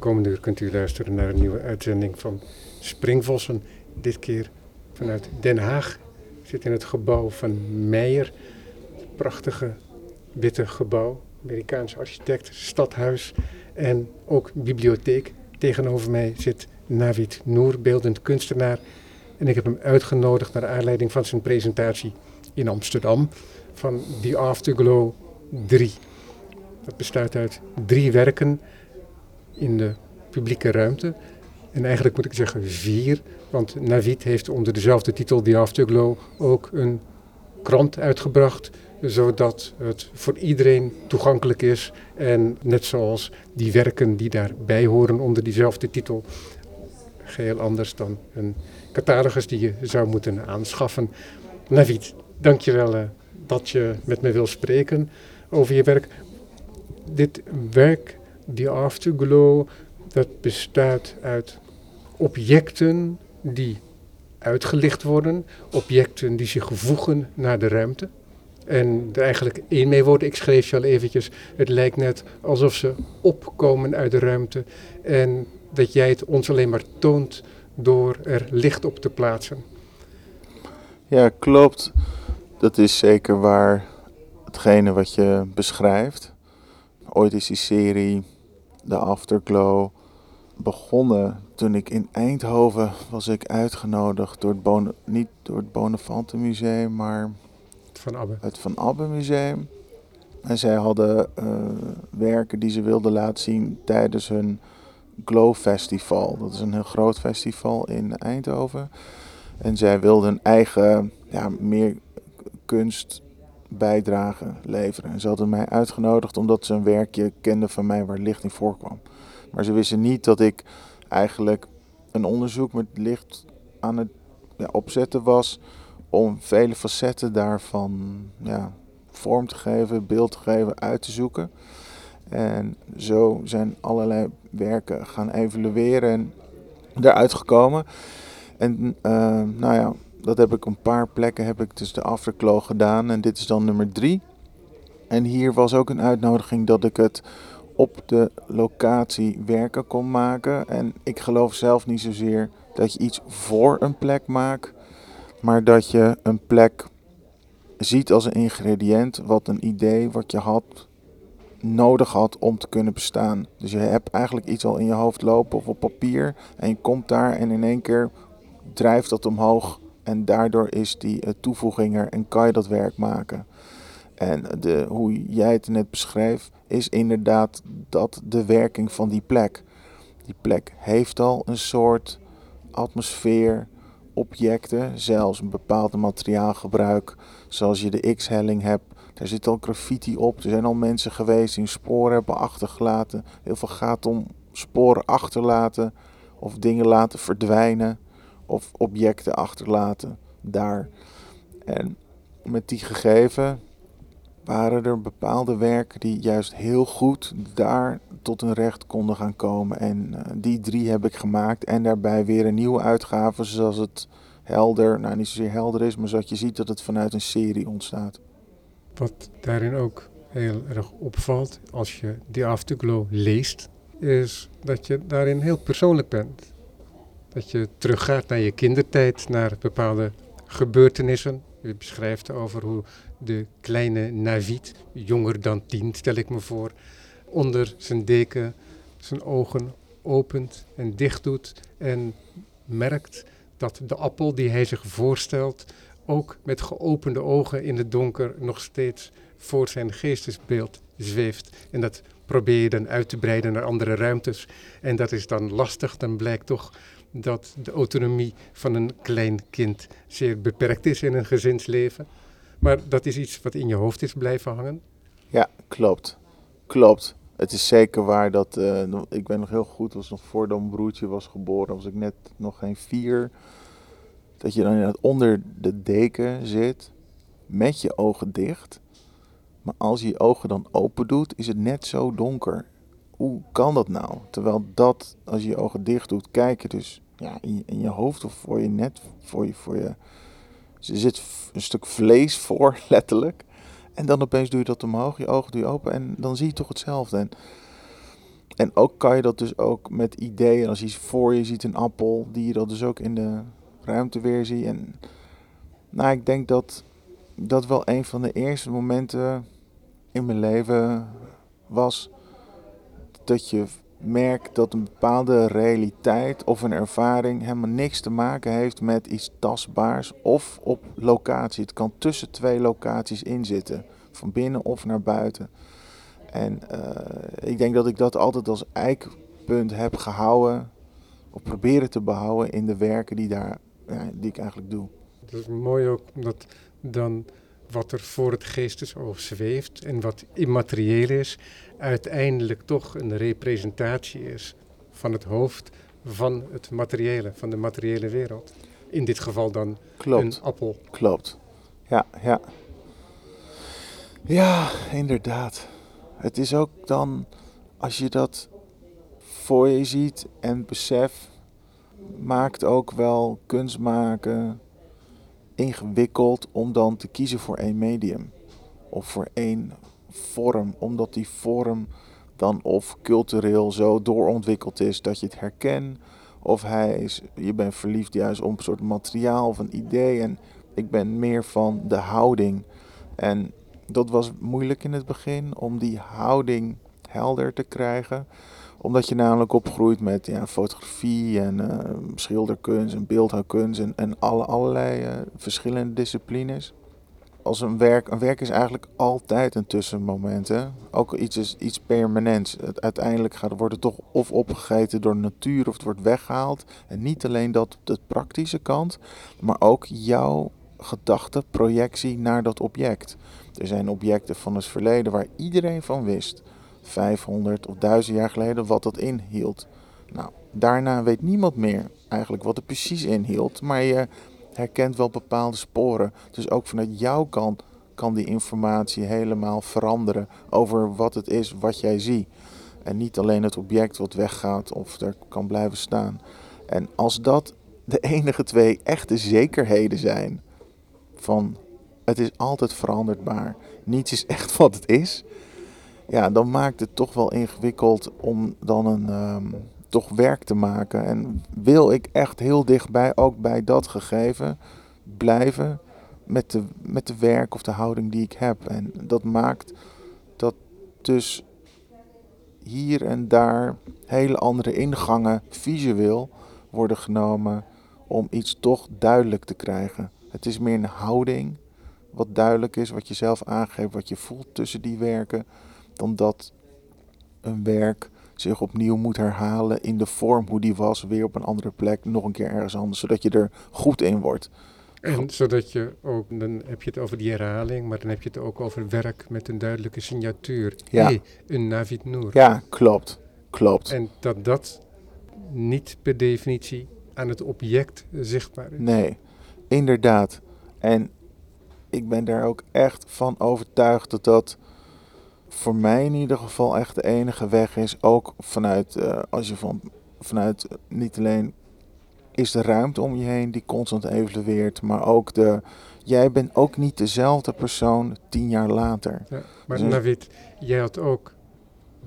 Komende uur kunt u luisteren naar een nieuwe uitzending van Springvossen. Dit keer vanuit Den Haag. Ik zit in het gebouw van Meijer. Prachtige witte gebouw. Amerikaanse architect, stadhuis en ook bibliotheek. Tegenover mij zit Navid Noor, beeldend kunstenaar. En ik heb hem uitgenodigd naar aanleiding van zijn presentatie in Amsterdam van The Afterglow 3. Dat bestaat uit drie werken in de publieke ruimte. En eigenlijk moet ik zeggen vier, want Navid heeft onder dezelfde titel The Afterglow ook een krant uitgebracht, zodat het voor iedereen toegankelijk is. En net zoals die werken die daarbij horen onder diezelfde titel, geheel anders dan een catalogus die je zou moeten aanschaffen. Navid, dankjewel uh, dat je met me wil spreken over je werk. Dit werk, The Afterglow, dat bestaat uit objecten die uitgelicht worden, objecten die zich voegen naar de ruimte. En er eigenlijk één mee worden, ik schreef je al eventjes, het lijkt net alsof ze opkomen uit de ruimte en dat jij het ons alleen maar toont door er licht op te plaatsen. Ja, klopt. Dat is zeker waar hetgene wat je beschrijft. Ooit is die serie The Afterglow begonnen toen ik in Eindhoven was ik uitgenodigd door het niet door het Bonafante Museum, maar Van Abbe. het Van Abbe Museum. En zij hadden uh, werken die ze wilden laten zien tijdens hun Glow Festival. Dat is een heel groot festival in Eindhoven. En zij wilden een eigen, ja, meer kunst bijdrage leveren. En ze hadden mij uitgenodigd omdat ze een werkje kenden van mij waar licht in voorkwam. Maar ze wisten niet dat ik eigenlijk een onderzoek met licht aan het ja, opzetten was om vele facetten daarvan ja, vorm te geven, beeld te geven, uit te zoeken. En zo zijn allerlei werken gaan evalueren en eruit gekomen. En uh, nou ja, dat heb ik een paar plekken, heb ik dus de afterglow gedaan. En dit is dan nummer drie. En hier was ook een uitnodiging dat ik het op de locatie werken kon maken. En ik geloof zelf niet zozeer dat je iets voor een plek maakt, maar dat je een plek ziet als een ingrediënt wat een idee wat je had nodig had om te kunnen bestaan. Dus je hebt eigenlijk iets al in je hoofd lopen of op papier en je komt daar en in één keer drijft dat omhoog en daardoor is die uh, toevoeging er en kan je dat werk maken. En de, hoe jij het net beschreef, is inderdaad dat de werking van die plek. Die plek heeft al een soort atmosfeer, objecten, zelfs een bepaalde materiaalgebruik, zoals je de X-helling hebt. Daar zit al graffiti op. Er zijn al mensen geweest die sporen hebben achtergelaten. Heel veel gaat om sporen achterlaten of dingen laten verdwijnen of objecten achterlaten daar. En met die gegeven waren er bepaalde werken die juist heel goed daar tot hun recht konden gaan komen. En uh, die drie heb ik gemaakt en daarbij weer een nieuwe uitgave zoals het helder, nou niet zozeer helder is, maar zodat je ziet dat het vanuit een serie ontstaat. Wat daarin ook heel erg opvalt als je die Afterglow leest, is dat je daarin heel persoonlijk bent. Dat je teruggaat naar je kindertijd, naar bepaalde gebeurtenissen. Je beschrijft over hoe de kleine Navid, jonger dan tien stel ik me voor, onder zijn deken zijn ogen opent en dicht doet en merkt dat de appel die hij zich voorstelt ook met geopende ogen in het donker nog steeds voor zijn geestesbeeld zweeft. En dat probeer je dan uit te breiden naar andere ruimtes. En dat is dan lastig, dan blijkt toch dat de autonomie van een klein kind zeer beperkt is in een gezinsleven. Maar dat is iets wat in je hoofd is blijven hangen. Ja, klopt. Klopt. Het is zeker waar dat, uh, ik ben nog heel goed, was nog voordat mijn broertje was geboren, was ik net nog geen vier. Dat je dan inderdaad onder de deken zit, met je ogen dicht. Maar als je je ogen dan open doet, is het net zo donker. Hoe kan dat nou? Terwijl dat, als je je ogen dicht doet, kijk je dus ja, in, je, in je hoofd of voor je net, voor je, voor je. Er zit een stuk vlees voor, letterlijk. En dan opeens doe je dat omhoog, je ogen doe je open en dan zie je toch hetzelfde. En en ook kan je dat dus ook met ideeën, als je voor je ziet een appel, die je dat dus ook in de ruimte weer ziet. En nou, ik denk dat dat wel een van de eerste momenten in mijn leven was dat je merkt dat een bepaalde realiteit of een ervaring helemaal niks te maken heeft met iets tastbaars of op locatie. Het kan tussen twee locaties inzitten, van binnen of naar buiten. En uh, ik denk dat ik dat altijd als eikpunt heb gehouden, of proberen te behouden in de werken die, daar, ja, die ik eigenlijk doe. Het is mooi ook omdat dan wat er voor het geestesoog zweeft en wat immaterieel is, uiteindelijk toch een representatie is van het hoofd van het materiële, van de materiële wereld. In dit geval dan Klopt. een appel. Klopt. Ja, ja. Ja, inderdaad. Het is ook dan, als je dat voor je ziet en beseft, maakt ook wel kunst maken ingewikkeld om dan te kiezen voor één medium of voor één vorm, omdat die vorm dan of cultureel zo doorontwikkeld is dat je het herkent, of hij is, je bent verliefd juist op een soort materiaal of een idee. En ik ben meer van de houding. En dat was moeilijk in het begin om die houding helder te krijgen omdat je namelijk opgroeit met ja, fotografie en uh, schilderkunst en beeldhouwkunst en, en alle, allerlei uh, verschillende disciplines. Als een werk, een werk is eigenlijk altijd een tussenmoment. Hè? Ook iets, is, iets permanents. Uiteindelijk gaat, wordt het toch of opgegeten door de natuur of het wordt weggehaald. En niet alleen dat op de praktische kant, maar ook jouw gedachte, projectie naar dat object. Er zijn objecten van het verleden waar iedereen van wist 500 of 1000 jaar geleden wat dat inhield. Nou, daarna weet niemand meer eigenlijk wat het precies inhield, maar je herkent wel bepaalde sporen. Dus ook vanuit jouw kant kan die informatie helemaal veranderen over wat het is wat jij ziet. En niet alleen het object wat weggaat of er kan blijven staan. En als dat de enige twee echte zekerheden zijn van het is altijd veranderbaar, niets is echt wat het is, ja, dan maakt het toch wel ingewikkeld om dan een ehm, toch werk te maken. En wil ik echt heel dichtbij, ook bij dat gegeven, blijven met de, met de werk of de houding die ik heb. En dat maakt dat dus hier en daar hele andere ingangen visueel worden genomen om iets toch duidelijk te krijgen. Het is meer een houding wat duidelijk is, wat je zelf aangeeft, wat je voelt tussen die werken dan dat een werk zich opnieuw moet herhalen in de vorm hoe die was, weer op een andere plek, nog een keer ergens anders, zodat je er goed in wordt. En zodat je ook, dan heb je het over die herhaling, maar dan heb je het ook over werk met een duidelijke signatuur. Ja. Hey, een Navid Noor. Ja, klopt. Klopt. En dat dat niet per definitie aan het object zichtbaar is. Nee, inderdaad. En ik ben daar ook echt van overtuigd dat dat voor mij in ieder geval echt de enige weg is. Ook vanuit, uh, als je van, vanuit niet alleen is de ruimte om je heen die constant evolueert, maar ook de. Jij bent ook niet dezelfde persoon tien jaar later. Ja, maar dus, Navid, jij had ook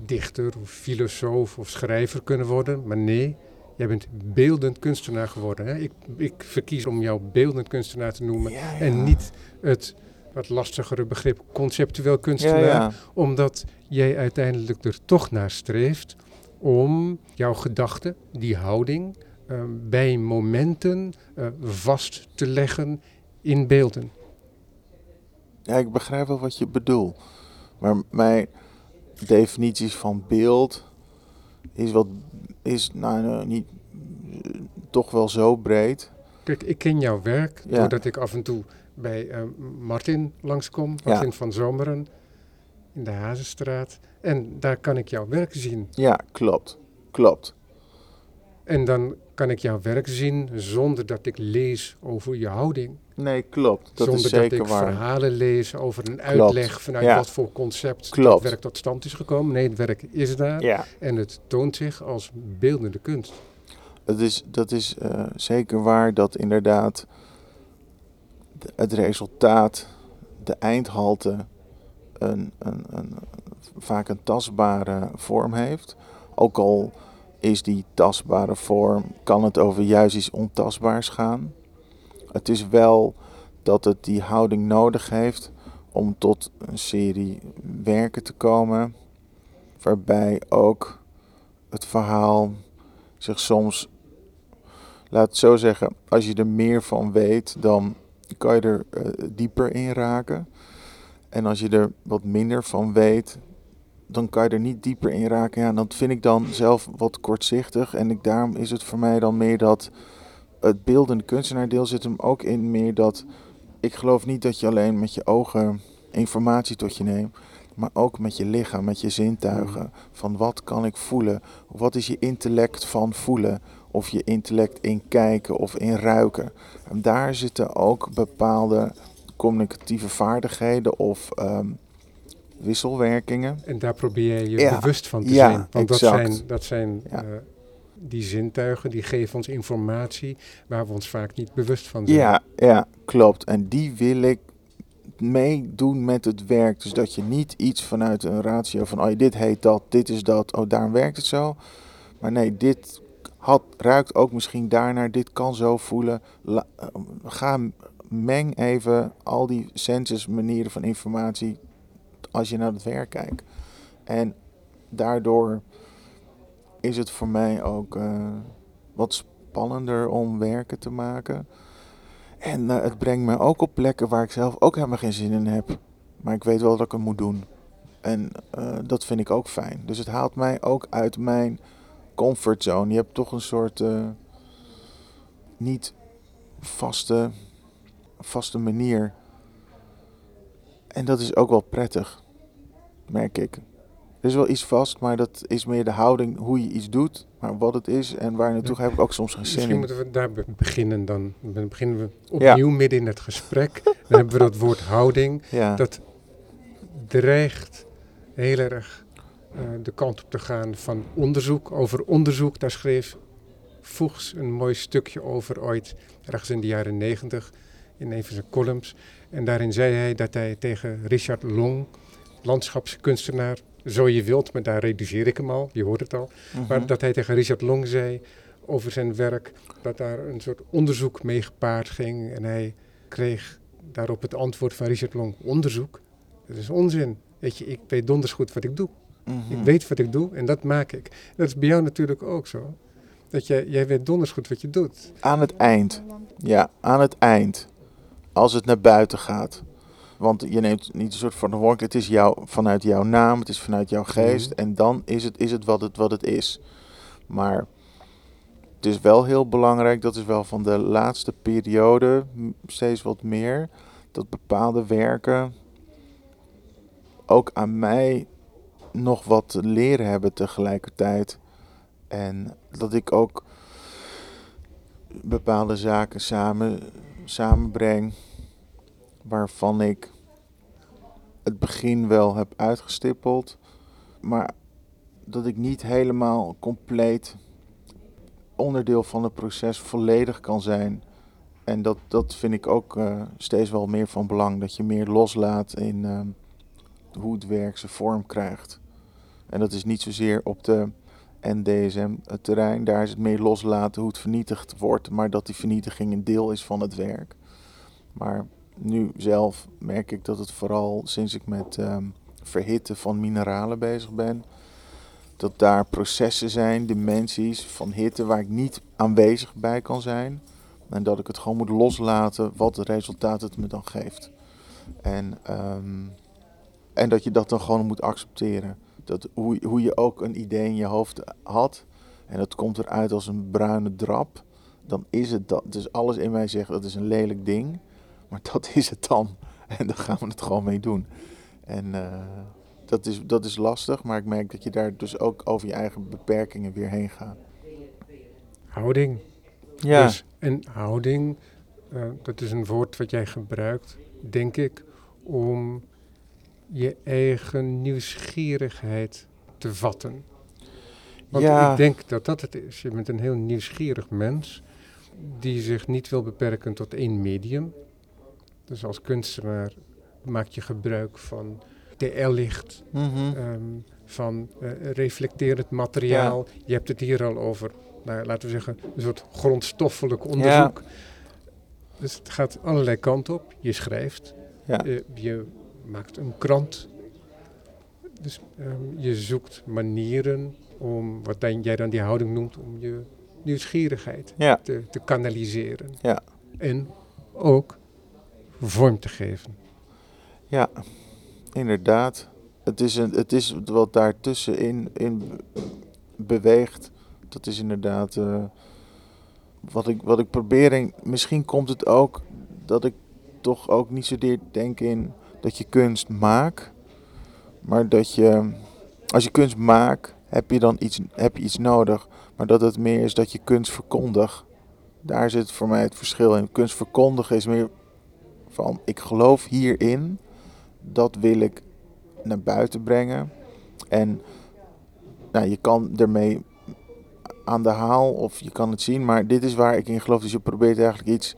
dichter of filosoof of schrijver kunnen worden, maar nee, jij bent beeldend kunstenaar geworden. Hè? Ik, ik verkies om jou beeldend kunstenaar te noemen ja, ja. en niet het wat lastigere begrip conceptueel kunstenaar, omdat jij uiteindelijk er toch naar streeft om jouw gedachten, die houding, uh, bij momenten uh, vast te leggen in beelden. Ja, ik begrijp wel wat je bedoelt. Maar mijn definities van beeld is wat is nou, nou niet toch wel zo breed. Kijk, ik ken jouw werk ja. doordat ik af en toe bij uh, Martin langskom, Martin ja. van Zomeren in de Hazenstraat. En daar kan ik jouw werk zien. Ja, klopt. Klopt. En dan kan ik jouw werk zien zonder dat ik lees over je houding. Nee, klopt. Dat zonder is zeker dat ik waar. verhalen lees over een Klopt. uitleg vanuit Ja. wat voor concept Klopt. dat werk tot stand is gekomen. Nee, het werk is daar Ja, en het toont zich als beeldende kunst. het is, dat is eh, zeker waar dat inderdaad de- het resultaat, de eindhalte, een, een, een, vaak een tastbare vorm heeft. Ook al is die tastbare vorm, kan het over juist iets ontastbaars gaan. Het is wel dat het die houding nodig heeft om tot een serie werken te komen, waarbij ook het verhaal zich soms, laat het zo zeggen, als je er meer van weet, dan kan je er uh, dieper in raken. En als je er wat minder van weet, dan kan je er niet dieper in raken. Ja, dat vind ik dan zelf wat kortzichtig. En ik, daarom is het voor mij dan meer dat het beeldende kunstenaardeel zit hem ook in meer dat ik geloof niet dat je alleen met je ogen informatie tot je neemt, maar ook met je lichaam, met je zintuigen. Mm. Van wat kan ik voelen? Wat is je intellect van voelen? Of je intellect in kijken of in ruiken. En daar zitten ook bepaalde communicatieve vaardigheden of ehm, wisselwerkingen. En daar probeer je je bewust van te zijn. Want dat zijn, dat zijn uh, die zintuigen, die geven ons informatie waar we ons vaak niet bewust van zijn. Ja, ja, klopt. En die wil ik meedoen met het werk. Dus dat je niet iets vanuit een ratio van, oh dit heet dat, dit is dat, oh daarom werkt het zo. Maar nee, dit ruikt ook misschien daarnaar, dit kan zo voelen. Uh, ga meng even al die senses, manieren van informatie als je naar het werk kijkt. En daardoor is het voor mij ook uh, wat spannender om werken te maken. En uh, het brengt me ook op plekken waar ik zelf ook helemaal geen zin in heb. Maar ik weet wel dat ik het moet doen. En dat vind ik ook fijn. Dus het haalt mij ook uit mijn comfortzone. Je hebt toch een soort niet vaste, vaste manier. En dat is ook wel prettig, merk ik. Er is wel iets vast, maar dat is meer de houding, hoe je iets doet. Maar wat het is en waar je naartoe gaat, heb ik ook soms geen zin Misschien moeten we daar beginnen dan. Dan beginnen we opnieuw midden in het gesprek. Dan hebben we dat woord houding. Ja. Dat dreigt heel erg de kant op te gaan van onderzoek. Over onderzoek, daar schreef Voegs een mooi stukje over ooit, ergens in de jaren negentig, in een van zijn columns. En daarin zei hij dat hij tegen Richard Long, landschapskunstenaar, zo je wilt, maar daar reduceer ik hem al, je hoort het al. Mhm. Maar dat hij tegen Richard Long zei over zijn werk, dat daar een soort onderzoek mee gepaard ging. En hij kreeg daarop het antwoord van Richard Long, onderzoek? Dat is onzin. Weet je, ik weet donders goed wat ik doe. Ik mhm. weet wat ik doe en dat maak ik. Dat is bij jou natuurlijk ook zo. Dat jij, jij weet donders goed wat je doet. Aan het eind. Ja, aan het eind. Als het naar buiten gaat. Want je neemt niet een soort van verantwoordelijkheid. Het is jou, vanuit jouw naam, het is vanuit jouw geest. Mhm. En dan is het, is het, wat het wat het is. Maar het is wel heel belangrijk, dat is wel van de laatste periode steeds wat meer. Dat bepaalde werken ook aan mij nog wat leren hebben tegelijkertijd. En dat ik ook bepaalde zaken samen, samenbreng waarvan ik het begin wel heb uitgestippeld, maar dat ik niet helemaal compleet onderdeel van het proces volledig kan zijn. En dat, dat vind ik ook uh, steeds wel meer van belang. Dat je meer loslaat in uh, hoe het werk zijn vorm krijgt. En dat is niet zozeer op de NDSM-terrein. Daar is het meer loslaten hoe het vernietigd wordt. Maar dat die vernietiging een deel is van het werk. Maar nu zelf merk ik dat het vooral sinds ik met um, verhitten van mineralen bezig ben, dat daar processen zijn, dimensies van hitte waar ik niet aanwezig bij kan zijn. En dat ik het gewoon moet loslaten wat het resultaat het me dan geeft. En, um, en dat je dat dan gewoon moet accepteren. Dat hoe, hoe je ook een idee in je hoofd had en het komt eruit als een bruine drap, dan is het dat. Dus alles in mij zegt dat is een lelijk ding. Maar dat is het dan. En daar gaan we het gewoon mee doen. En uh, dat, is, dat is lastig, maar ik merk dat je daar dus ook over je eigen beperkingen weer heen gaat. Houding. Ja. Dus, en houding, uh, dat is een woord wat jij gebruikt, denk ik, om je eigen nieuwsgierigheid te vatten. Want ja. ik denk dat dat het is. Je bent een heel nieuwsgierig mens die zich niet wil beperken tot één medium. Dus als kunstenaar maak je gebruik van TL-licht, mm van uh, reflecterend materiaal. Je hebt het hier al over, nou, laten we zeggen, een soort grondstoffelijk onderzoek. Dus het gaat allerlei kanten op. Je schrijft, ja. uh, je maakt een krant. Dus um, je zoekt manieren om, wat dan, jij dan die houding noemt, om je nieuwsgierigheid ja. te, te kanaliseren. Ja. En ook vorm te geven. Ja, inderdaad. Het is, een, het is wat daartussenin in beweegt. Dat is inderdaad uh, wat, ik, wat ik probeer. En misschien komt het ook dat ik toch ook niet zozeer denk in dat je kunst maakt. Maar dat je, als je kunst maakt, heb je dan iets, heb je iets nodig. Maar dat het meer is dat je kunst verkondigt. Daar zit voor mij het verschil in. Kunst verkondigen is meer van ik geloof hierin. Dat wil ik naar buiten brengen. En nou, je kan ermee aan de haal of je kan het zien. Maar dit is waar ik in geloof. Dus je probeert eigenlijk iets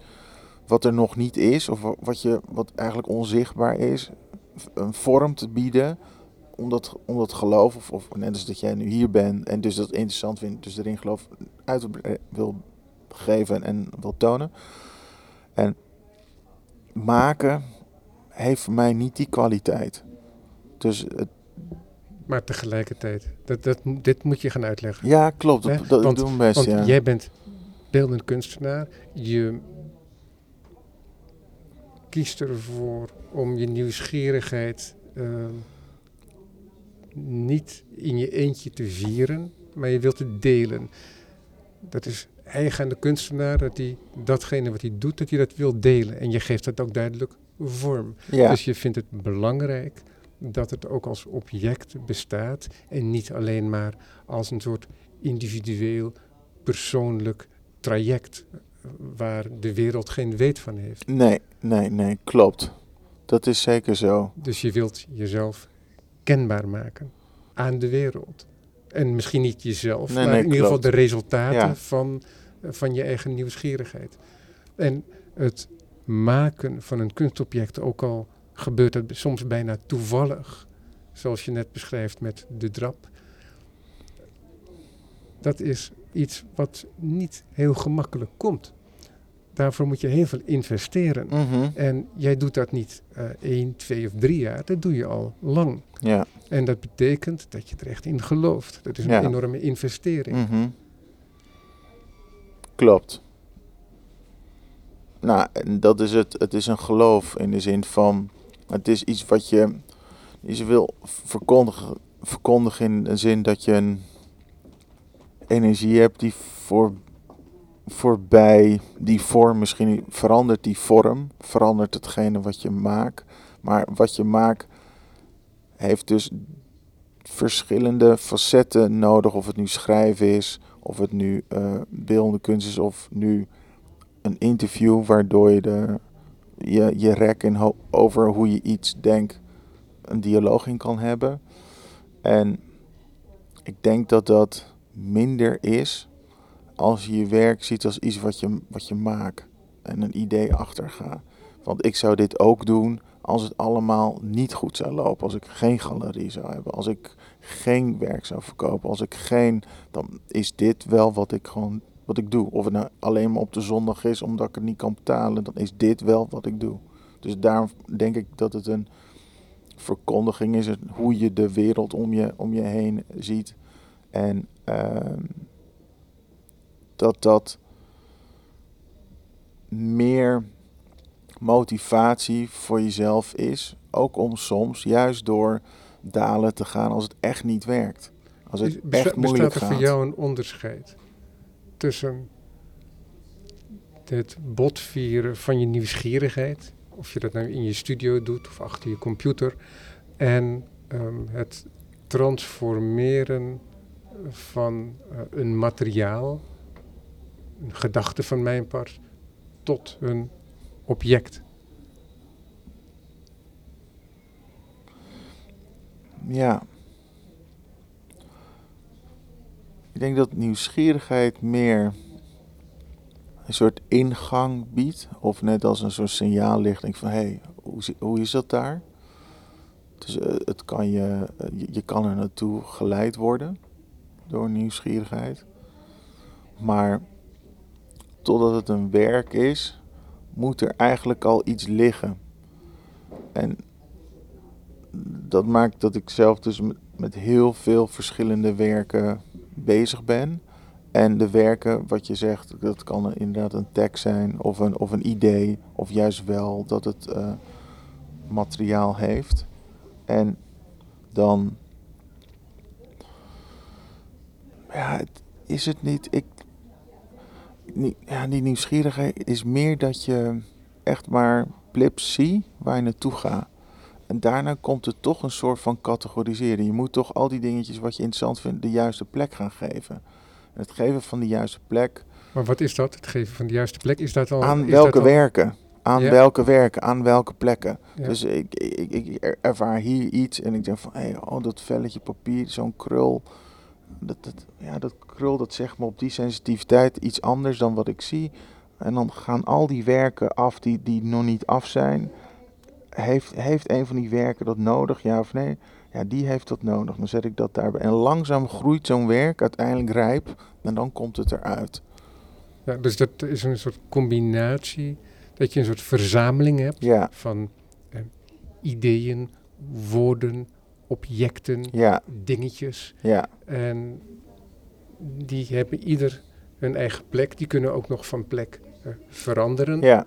wat er nog niet is. Of wat, je, wat eigenlijk onzichtbaar is. Een vorm te bieden om dat, om dat geloof, of, of net als dat jij nu hier bent en dus dat interessant vindt, dus erin geloof uit wil geven en wil tonen. En maken heeft voor mij niet die kwaliteit. Dus het, maar tegelijkertijd, dat, dat, dit moet je gaan uitleggen. Ja, klopt. Dat, dat want, doen best, want ja. jij bent beeldend kunstenaar. Je kiest ervoor om je nieuwsgierigheid uh, niet in je eentje te vieren, maar je wilt het delen. Dat is eigen aan de kunstenaar, dat hij datgene wat hij doet, dat hij dat wil delen. En je geeft dat ook duidelijk vorm. Ja. Dus je vindt het belangrijk dat het ook als object bestaat en niet alleen maar als een soort individueel, persoonlijk traject waar de wereld geen weet van heeft. Nee, nee, nee, klopt. Dat is zeker zo. Dus je wilt jezelf kenbaar maken aan de wereld. En misschien niet jezelf, Nee, maar nee, in ieder geval de resultaten Ja. van, van je eigen nieuwsgierigheid. En het maken van een kunstobject, ook al gebeurt het soms bijna toevallig, zoals je net beschrijft met de drap, dat is iets wat niet heel gemakkelijk komt. Daarvoor moet je heel veel investeren. Mhm. En jij doet dat niet eh één, twee of drie jaar, dat doe je al lang. Ja. En dat betekent dat je er echt in gelooft. Dat is een Ja. enorme investering. Mhm. Klopt. Nou, en dat is het. Het is een geloof in de zin van. Het is iets wat je. Je wil verkondigen, verkondigen in de zin dat je een energie hebt die voor, voorbij die vorm misschien verandert die vorm, verandert hetgene wat je maakt. Maar wat je maakt heeft dus verschillende facetten nodig. Of het nu schrijven is, of het nu eh beeldende kunst is, of nu een interview waardoor je de, je, je rek in over hoe je iets denkt een dialoog in kan hebben. En ik denk dat dat minder is als je je werk ziet als iets wat je, wat je maakt en een idee achter gaat. Want ik zou dit ook doen als het allemaal niet goed zou lopen. Als ik geen galerie zou hebben. Als ik geen werk zou verkopen. Als ik geen. Dan is dit wel wat ik gewoon. Wat ik doe. Of het nou alleen maar op de zondag is omdat ik het niet kan betalen. Dan is dit wel wat ik doe. Dus daarom denk ik dat het een verkondiging is. Hoe je de wereld om je, om je heen ziet. En ehm, dat dat meer motivatie voor jezelf is. Ook om soms juist door dalen te gaan als het echt niet werkt. Als het besta- echt moeilijk bestaat er gaat. voor jou een onderscheid tussen het botvieren van je nieuwsgierigheid, of je dat nou in je studio doet of achter je computer, en ehm, het transformeren van eh, een materiaal, een gedachte van mijn part, tot een object. Ja. Ik denk dat nieuwsgierigheid meer een soort ingang biedt. Of net als een soort signaallichting van hé, hey, hoe, hoe is dat daar? Dus eh, het kan eh, je, je kan er naartoe geleid worden door nieuwsgierigheid. Maar totdat het een werk is, moet er eigenlijk al iets liggen. En dat maakt dat ik zelf dus met, heel veel verschillende werken bezig ben. En de werken, wat je zegt, dat kan inderdaad een tekst zijn of een, of een idee, of juist wel dat het eh, materiaal heeft. En dan ja, is het niet. Ik, niet, ja, die nieuwsgierigheid is meer dat je echt maar blips zie waar je naartoe gaat. En daarna komt er toch een soort van categoriseren. Je moet toch al die dingetjes wat je interessant vindt de juiste plek gaan geven. En het geven van de juiste plek. Maar wat is dat, het geven van de juiste plek? Is dat al... Aan welke al- werken? Aan Ja. welke werken? Aan welke plekken? Ja. Dus ik, ik, ik er- ervaar hier iets en ik denk van, hé, oh, dat velletje papier, zo'n krul. Dat, dat, ja, dat krul, dat zegt me op die sensitiviteit iets anders dan wat ik zie. En dan gaan al die werken af die, die nog niet af zijn. Heeft, heeft een van die werken dat nodig, ja of nee? Ja, die heeft dat nodig. Dan zet ik dat daarbij. En langzaam groeit zo'n werk uiteindelijk rijp. En dan komt het eruit. Ja, dus dat is een soort combinatie, dat je een soort verzameling hebt Ja, van eh, ideeën, woorden, objecten, ja, dingetjes. ja, En die hebben ieder hun eigen plek. Die kunnen ook nog van plek eh, veranderen. ja.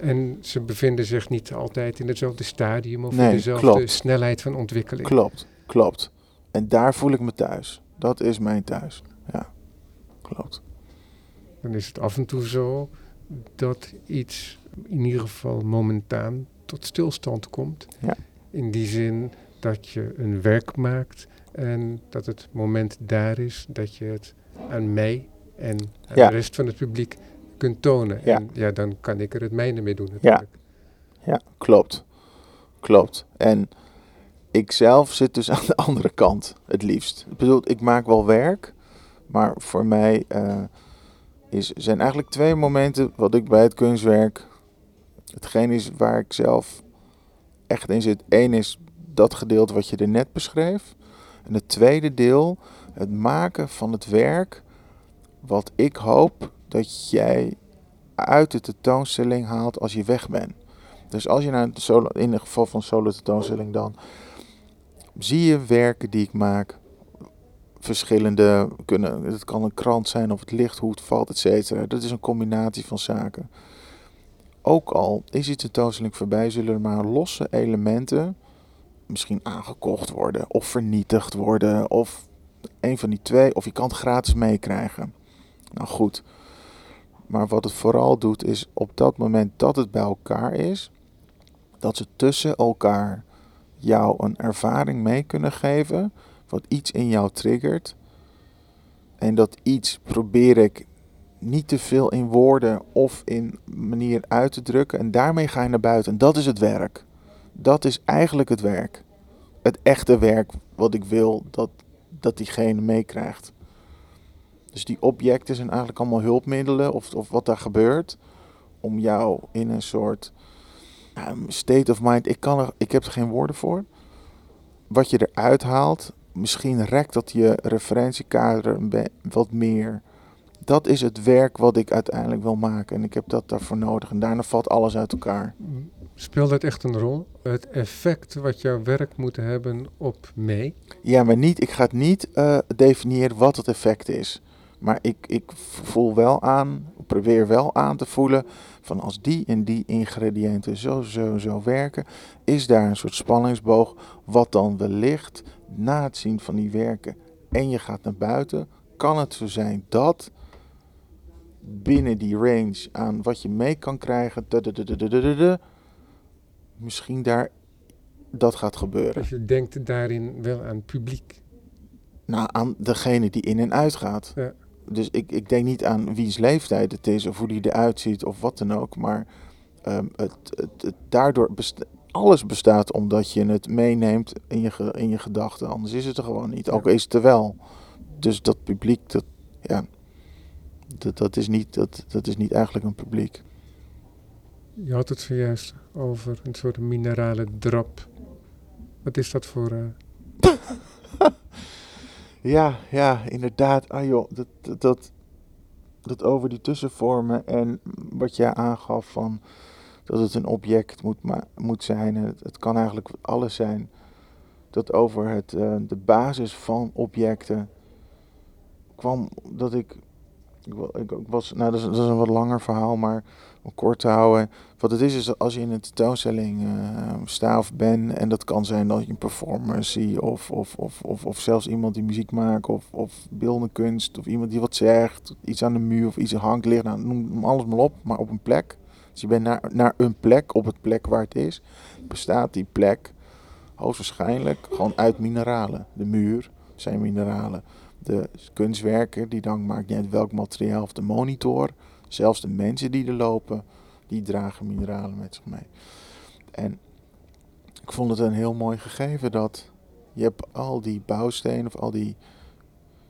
En ze bevinden zich niet altijd in hetzelfde stadium of Nee, in dezelfde klopt. snelheid van ontwikkeling. Klopt, klopt. En daar voel ik me thuis. Dat is mijn thuis. Ja, klopt. Dan is het af en toe zo dat iets in ieder geval momentaan tot stilstand komt. Ja. In die zin dat je een werk maakt en dat het moment daar is dat je het aan mij en aan Ja. de rest van het publiek kunt tonen. Ja. En ja, dan kan ik er het mijne mee doen natuurlijk. Ja, klopt. Klopt. En ik zelf zit dus aan de andere kant het liefst. Ik bedoel, ik maak wel werk, maar voor mij eh, is, zijn eigenlijk twee momenten wat ik bij het kunstwerk, hetgeen is waar ik zelf echt in zit. Eén is dat gedeelte wat je er net beschreef. En het tweede deel, het maken van het werk wat ik hoop dat jij uit de tentoonstelling haalt als je weg bent. Dus als je naar een solo, in het geval van solo tentoonstelling dan, zie je werken die ik maak. Verschillende, kunnen, het kan een krant zijn of het licht, hoe het valt, et cetera. Dat is een combinatie van zaken. Ook al is die tentoonstelling voorbij, zullen er maar losse elementen misschien aangekocht worden of vernietigd worden of een van die twee, of je kan het gratis meekrijgen. Nou goed, maar wat het vooral doet is op dat moment dat het bij elkaar is, dat ze tussen elkaar jou een ervaring mee kunnen geven, wat iets in jou triggert. En dat iets probeer ik niet te veel in woorden of in manier uit te drukken. En daarmee ga je naar buiten. En dat is het werk. Dat is eigenlijk het werk. Het echte werk wat ik wil dat, dat diegene meekrijgt. Dus die objecten zijn eigenlijk allemaal hulpmiddelen of, of wat daar gebeurt. Om jou in een soort ja, state of mind. Ik, kan er, ik heb er geen woorden voor. Wat je eruit haalt. Misschien rekt dat je referentiekader wat meer. Dat is het werk wat ik uiteindelijk wil maken. En ik heb dat daarvoor nodig. En daarna valt alles uit elkaar. Speelt dat echt een rol? Het effect wat jouw werk moet hebben op mij? Ja, maar niet, ik ga het niet eh, definiëren wat het effect is. Maar ik, ik voel wel aan, probeer wel aan te voelen van als die en die ingrediënten zo, zo, zo werken, is daar een soort spanningsboog wat dan wellicht na het zien van die werken en je gaat naar buiten, kan het zo zijn dat binnen die range aan wat je mee kan krijgen, misschien daar dat gaat gebeuren. Dus je denkt daarin wel aan publiek. Nou, aan degene die in en uit gaat. Ja. Dus ik, ik denk niet aan wiens leeftijd het is of hoe die eruit ziet of wat dan ook. Maar ehm, het, het, het- daardoor alles bestaat omdat je het meeneemt in je, in je gedachten. Anders is het er gewoon niet. Ook is het er wel. Dus dat publiek, dat, ja, dat, dat, is niet, dat, dat is niet eigenlijk een publiek. Je had het zojuist over een soort minerale drap Wat is dat voor... eh, Ja, ja, inderdaad. Ah joh, dat, dat, dat, dat over die tussenvormen en wat jij aangaf van dat het een object moet, moet zijn. en Het, het kan eigenlijk alles zijn. Dat over het, eh, de basis van objecten kwam dat ik. Ik, ik, was, nou, dat is, een wat langer verhaal, maar om kort te houden. Wat het is, is als je in een tentoonstelling eh staat of bent, en dat kan zijn dat je een performance ziet, of, of, of, of, of zelfs iemand die muziek maakt, of, of beeldende kunst, of iemand die wat zegt, iets aan de muur of iets hangt, ligt, nou, noem noem alles maar op, maar op een plek. Dus je bent naar, naar een plek, op het plek waar het is, bestaat die plek hoogstwaarschijnlijk gewoon uit mineralen. De muur zijn mineralen. De kunstwerken, die dan maakt niet uit welk materiaal, of de monitor, zelfs de mensen die er lopen, die dragen mineralen met zich mee. En ik vond het een heel mooi gegeven dat je hebt al die bouwstenen of al die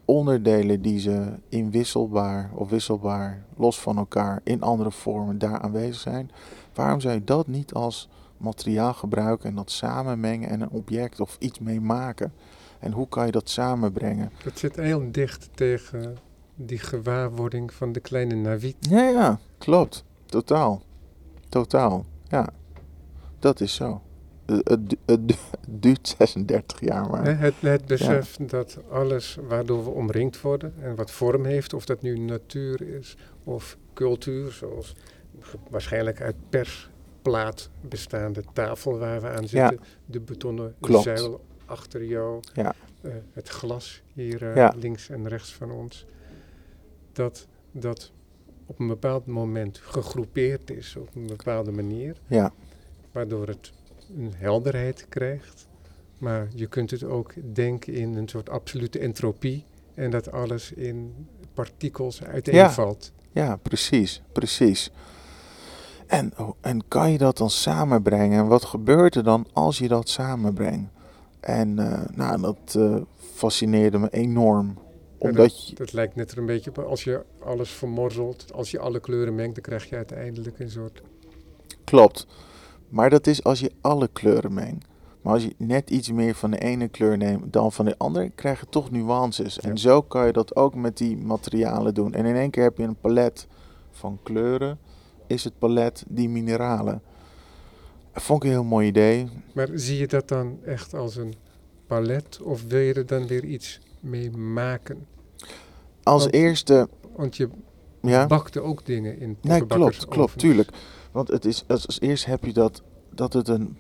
onderdelen die ze inwisselbaar of wisselbaar los van elkaar in andere vormen daar aanwezig zijn. Waarom zou je dat niet als materiaal gebruiken en dat samenmengen en een object of iets mee maken? En hoe kan je dat samenbrengen? dat zit heel dicht tegen die gewaarwording van de kleine Navid. Ja, ja, klopt. Totaal. Totaal. Ja, dat is zo. Het, het, du- het, du- het duurt 36 jaar, maar. Het, het besef dat alles waardoor we omringd worden en wat vorm heeft, of dat nu natuur is of cultuur, zoals waarschijnlijk uit persplaat bestaande tafel waar we aan zitten, de betonnen Klopt. zuil achter jou, Ja. eh, het glas hier eh, Ja. links en rechts van ons, dat dat op een bepaald moment gegroepeerd is op een bepaalde manier Ja, waardoor het een helderheid krijgt. Maar je kunt het ook denken in een soort absolute entropie en dat alles in partikels uiteenvalt. ja, precies, precies. En, oh, en kan je dat dan samenbrengen? En wat gebeurt er dan als je dat samenbrengt? En eh, nou, dat eh, fascineerde me enorm. Omdat je, Dat lijkt net er een beetje op. Als je alles vermorzelt, als je alle kleuren mengt, dan krijg je uiteindelijk een soort... Klopt. Maar dat is als je alle kleuren mengt. Maar als je net iets meer van de ene kleur neemt dan van de andere, krijg je toch nuances. En zo kan je dat ook met die materialen doen. En in één keer heb je een palet van kleuren. Is het palet die mineralen. Vond ik een heel mooi idee. Maar zie je dat dan echt als een palet of wil je er dan weer iets mee maken? Als Want- eerste, Want je ja. bakte ook dingen in Nee, klopt, klopt, tuurlijk. Want het is, als, als eerst heb je dat, dat het een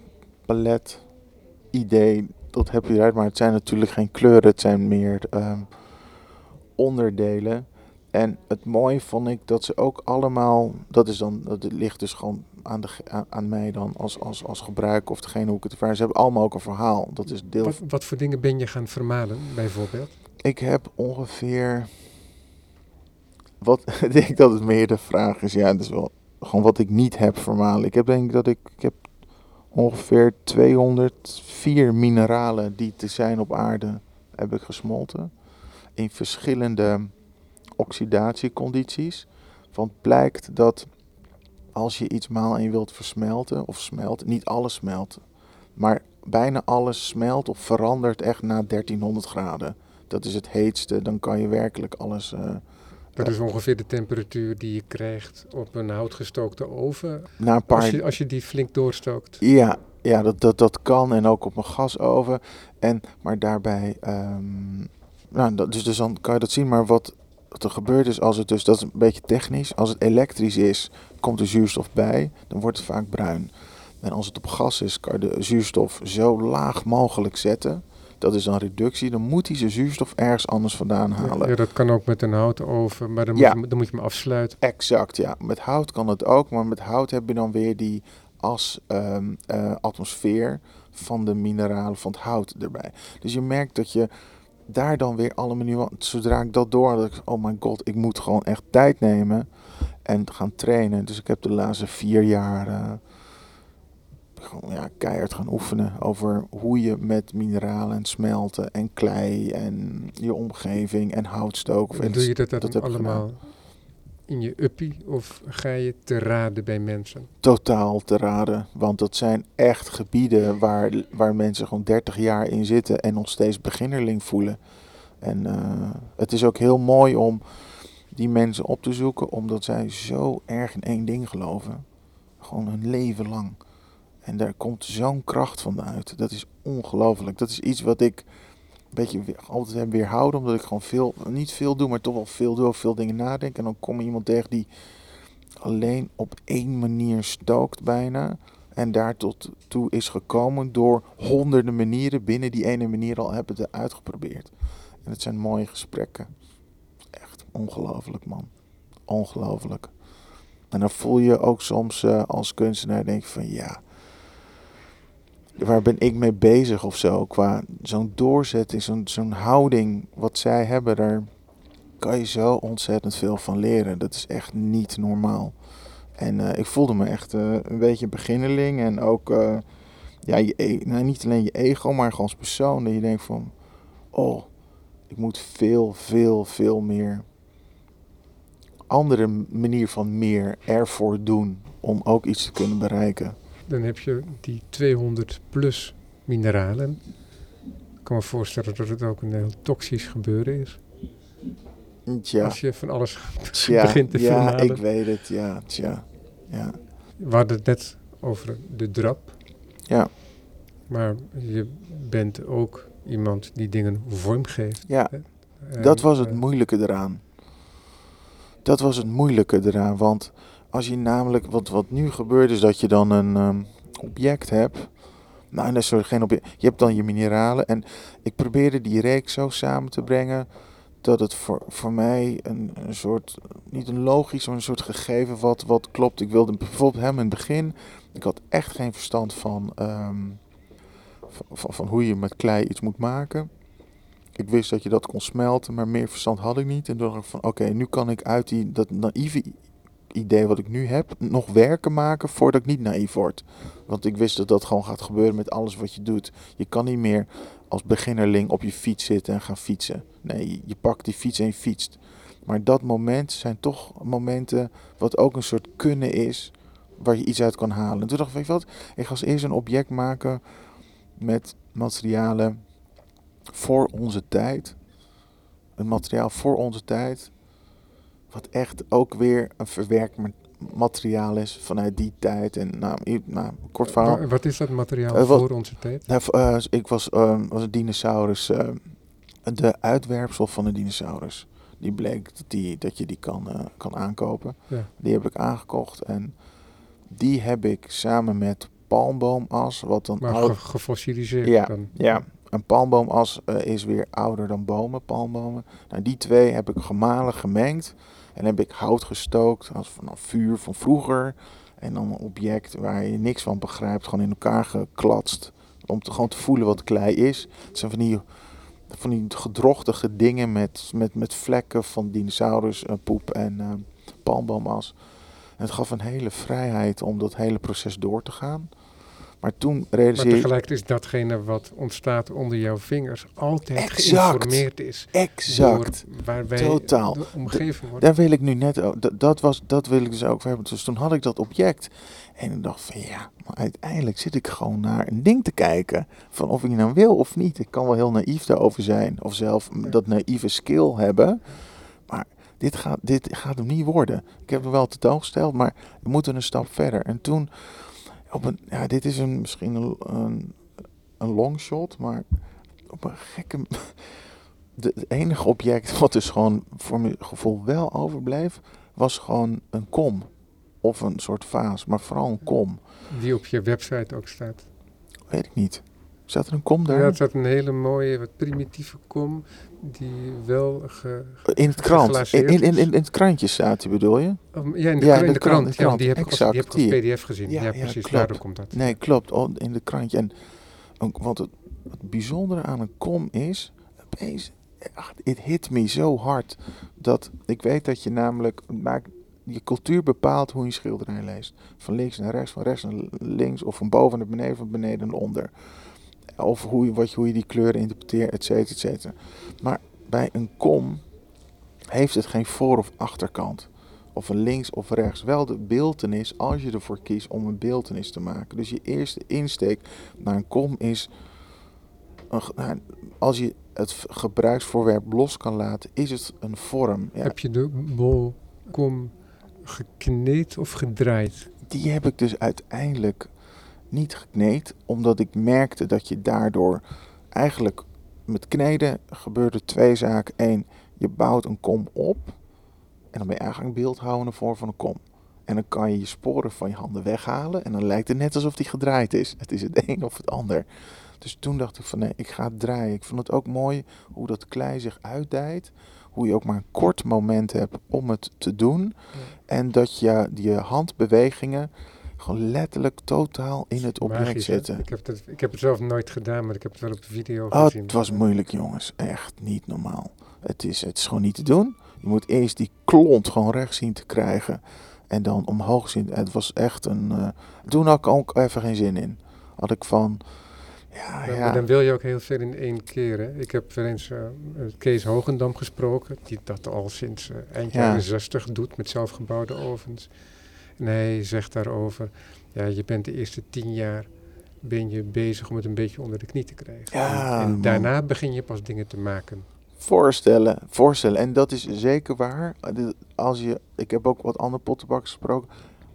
palet idee, dat heb je eruit, maar het zijn natuurlijk geen kleuren, het zijn meer ehm, onderdelen. En het mooie vond ik dat ze ook allemaal, dat is dan, dat ligt dus gewoon aan, de, aan, mij dan als, als, als gebruiker of degene hoe ik het ervaar. Ze hebben allemaal ook een verhaal. Dat is deel Wat, wat voor dingen ben je gaan vermalen, bijvoorbeeld? ik heb ongeveer. Wat ik denk dat het meer de vraag is. Ja, het is wel gewoon wat ik niet heb vermalen. Ik heb denk ik dat ik, ik heb ongeveer 204 mineralen die te zijn op aarde heb ik gesmolten. In verschillende oxidatiecondities. Want blijkt dat als je iets maal je wilt versmelten of smelt, niet alles smelt. Maar bijna alles smelt of verandert echt na 1300 graden dat is het heetste, dan kan je werkelijk alles. eh, Dat is ongeveer de temperatuur die je krijgt op een houtgestookte oven. na een paar. Als je, als je die flink doorstookt. Ja, ja dat, dat, dat kan en ook op een gasoven. En, maar daarbij. ehm, nou, dat, dus, dus dan kan je dat zien. Maar wat, wat er gebeurt is als het dus. Dat is een beetje technisch. Als het elektrisch is, komt er zuurstof bij. Dan wordt het vaak bruin. En als het op gas is, kan je de zuurstof zo laag mogelijk zetten. Dat is dan reductie. Dan moet hij zijn zuurstof ergens anders vandaan halen. Ja, dat kan ook met een houten oven, maar dan moet, Ja. je, dan moet je hem afsluiten. Exact, ja. Met hout kan het ook, maar met hout heb je dan weer die as ehm, eh, atmosfeer van de mineralen van het hout erbij. Dus je merkt dat je daar dan weer alle nuance, zodra ik dat door had, ik, oh my god, ik moet gewoon echt tijd nemen en gaan trainen. Dus ik heb de laatste vier jaar eh, gewoon ja, keihard gaan oefenen over hoe je met mineralen en smelten en klei en je omgeving en houtstoken. En doe je dat, dat allemaal in je uppie of ga je te raden bij mensen? Totaal te raden. Want dat zijn echt gebieden waar, waar mensen gewoon 30 jaar in zitten en nog steeds beginnerling voelen. En uh, het is ook heel mooi om die mensen op te zoeken, omdat zij zo erg in één ding geloven. Gewoon hun leven lang. En daar komt zo'n kracht van uit. Dat is ongelooflijk. Dat is iets wat ik beetje altijd weerhouden. Omdat ik gewoon veel, niet veel doe, maar toch wel veel doe. Veel dingen nadenk. En dan kom je iemand tegen die alleen op één manier stookt bijna. En daar tot toe is gekomen door honderden manieren binnen die ene manier al hebben het uitgeprobeerd. En het zijn mooie gesprekken. Echt ongelooflijk man. Ongelooflijk. En dan voel je ook soms uh, als kunstenaar denk je van ja, waar ben ik mee bezig of zo? Qua zo'n doorzetting, zo'n zo'n houding wat zij hebben, daar kan je zo ontzettend veel van leren. Dat is echt niet normaal. En uh, ik voelde me echt uh, een beetje beginneling en ook, uh, ja, e-, nou, niet alleen je ego, maar gewoon als persoon. Dat je denkt van, oh, ik moet veel, veel, veel meer andere manier van meer ervoor doen om ook iets te kunnen bereiken. Dan heb je die 200 plus mineralen. Ik kan me voorstellen dat het ook een heel toxisch gebeuren is. Tja. Als je van alles tja, begint te ja, vermalen. ik weet het. Ja, tja. Ja. We hadden het net over de drap. Ja. Maar je bent ook iemand die dingen vorm geeft. Ja, En, dat was het eh, moeilijke eraan. Dat was het moeilijke eraan, want als je namelijk, wat, wat nu gebeurt is dat je dan een ehm, object hebt. Nou, nee, sorry, geen object. Je hebt dan je mineralen en ik probeerde die reeks zo samen te brengen dat het voor, voor mij een, een soort, niet een logisch, maar een soort gegeven wat, wat klopt. Ik wilde bijvoorbeeld hem in het begin, ik had echt geen verstand van, ehm, van, van, hoe je met klei iets moet maken. Ik wist dat je dat kon smelten, maar meer verstand had ik niet. En toen dacht ik van, oké, nu kan ik uit die, dat naïeve idee wat ik nu heb, nog werken maken voordat ik niet naïef word. Want ik wist dat dat gewoon gaat gebeuren met alles wat je doet. Je kan niet meer als beginnerling op je fiets zitten en gaan fietsen. Nee, je- pakt die fiets en je fietst. Maar dat moment zijn toch momenten wat ook een soort kunnen is, waar je iets uit kan halen. En toen dacht ik, weet je wat, ik ga als eerst een object maken met materialen voor onze tijd. Een materiaal voor onze tijd. Wat echt ook weer een verwerkt ma- materiaal is vanuit die tijd. En nou, nou kort verhaal. wa- Wat is dat materiaal Eh, wat- voor onze tijd? Nou, eh, ik was, eh, was een dinosaurus. eh, de uitwerpsel van een dinosaurus. Die bleek dat, die, dat je die kan, eh, kan aankopen. Ja. Die heb ik aangekocht. En die heb ik samen met palmboomas. Wat dan Maar gefossiliseerd Ja, dan. ja, een palmboomas is weer ouder dan bomen, palmbomen. Nou, die twee heb ik gemalen, gemengd. En heb ik hout gestookt als van een vuur van vroeger. En dan een object waar je niks van begrijpt, gewoon in elkaar geklatst. Om te, gewoon te voelen wat klei is. Het zijn van die, van die gedrochtige dingen met, met, met vlekken van dinosauruspoep en eh, palmboomas. Het gaf een hele vrijheid om dat hele proces door te gaan. Maar toen Maar realiseerde ik... tegelijkertijd is datgene wat ontstaat onder jouw vingers altijd Exact. geïnformeerd is. Exact. Waar wij Totaal. de omgeving worden. Daar wil ik nu net, o- dat, dat, was, dat wil ik dus ook hebben. Dus toen had ik dat object. En ik dacht van ja, maar uiteindelijk zit ik gewoon naar een ding te kijken. Van of ik nou wil of niet. Ik kan wel heel naïef daarover zijn. Of zelf dat naïeve skill hebben. Maar dit gaat, dit gaat hem niet worden. Ik heb hem wel tentoongesteld, maar we moeten een stap verder. En toen, op een, ja, dit is een, misschien een, een, een longshot, maar op een gekke... De, het enige object wat dus gewoon voor mijn gevoel wel overbleef, was gewoon een kom. Of een soort vaas, maar vooral een kom. Die op je website ook staat. Weet ik niet. Zat er een kom daar? Ja, het staat een hele mooie, wat primitieve kom. Die wel ge, in het krant. In, in, in, in het krantje staat die, bedoel je? Um, ja, in de, Ja, in de de krant, Ja, die heb ik als, die heb ik als die. pdf gezien. Ja, precies. klopt. Daardoor komt dat. Nee, klopt. oh, In de krantje. En ook- want het, het bijzondere aan een kom is, opeens, ach, it hit me zo hard. Dat ik weet dat je namelijk, maakt, je cultuur bepaalt hoe je schilderij leest. Van links naar rechts, van rechts naar links, of van boven naar beneden, van beneden naar onder. Of hoe je, wat, hoe je die kleuren interpreteert, et cetera, et cetera. Maar bij een kom heeft het geen voor- of achterkant. of een links of rechts. Wel de beeltenis als je ervoor kiest om een beeltenis te maken. Dus je eerste insteek naar een kom is. een nou, als je het gebruiksvoorwerp los kan laten, is het een vorm. Ja, Heb je de bol kom gekneed of gedraaid? die heb ik dus uiteindelijk niet gekneed, omdat ik merkte dat je daardoor eigenlijk met kneden gebeurde twee zaken. Eén, je bouwt een kom op en dan ben je eigenlijk een beeldhouwende vorm van een kom. En dan kan je je sporen van je handen weghalen en dan lijkt het net alsof die gedraaid is. Het is het een of het ander. Dus toen dacht ik van nee, ik ga het draaien. Ik vond het ook mooi hoe dat klei zich uitdijt. Hoe je ook maar een kort moment hebt om het te doen. En dat je je handbewegingen gewoon letterlijk totaal in het object Magisch, zetten. Ik heb, het, ik heb het zelf nooit gedaan, maar ik heb het wel op de video Oh, gezien. het was moeilijk, jongens. Echt niet normaal. Het is, het is gewoon niet te doen. Je moet eerst die klont gewoon recht zien te krijgen. En dan omhoog zien. Het was echt een... eh, toen had ik ook even geen zin in. Had ik van... Ja, Maar, ja. maar dan wil je ook heel veel in één keer. Hè? Ik heb wel eens eh, Kees Hogendam gesproken, die dat al sinds eh, eind Ja. jaren 60 doet met zelfgebouwde ovens. En hij zegt daarover, ja, je bent de eerste tien jaar ben je bezig om het een beetje onder de knie te krijgen. Ja, en, daarna begin je pas dingen te maken. Voorstellen, voorstellen. En dat is zeker waar. Als je, ik heb ook wat andere pottenbakkers gesproken.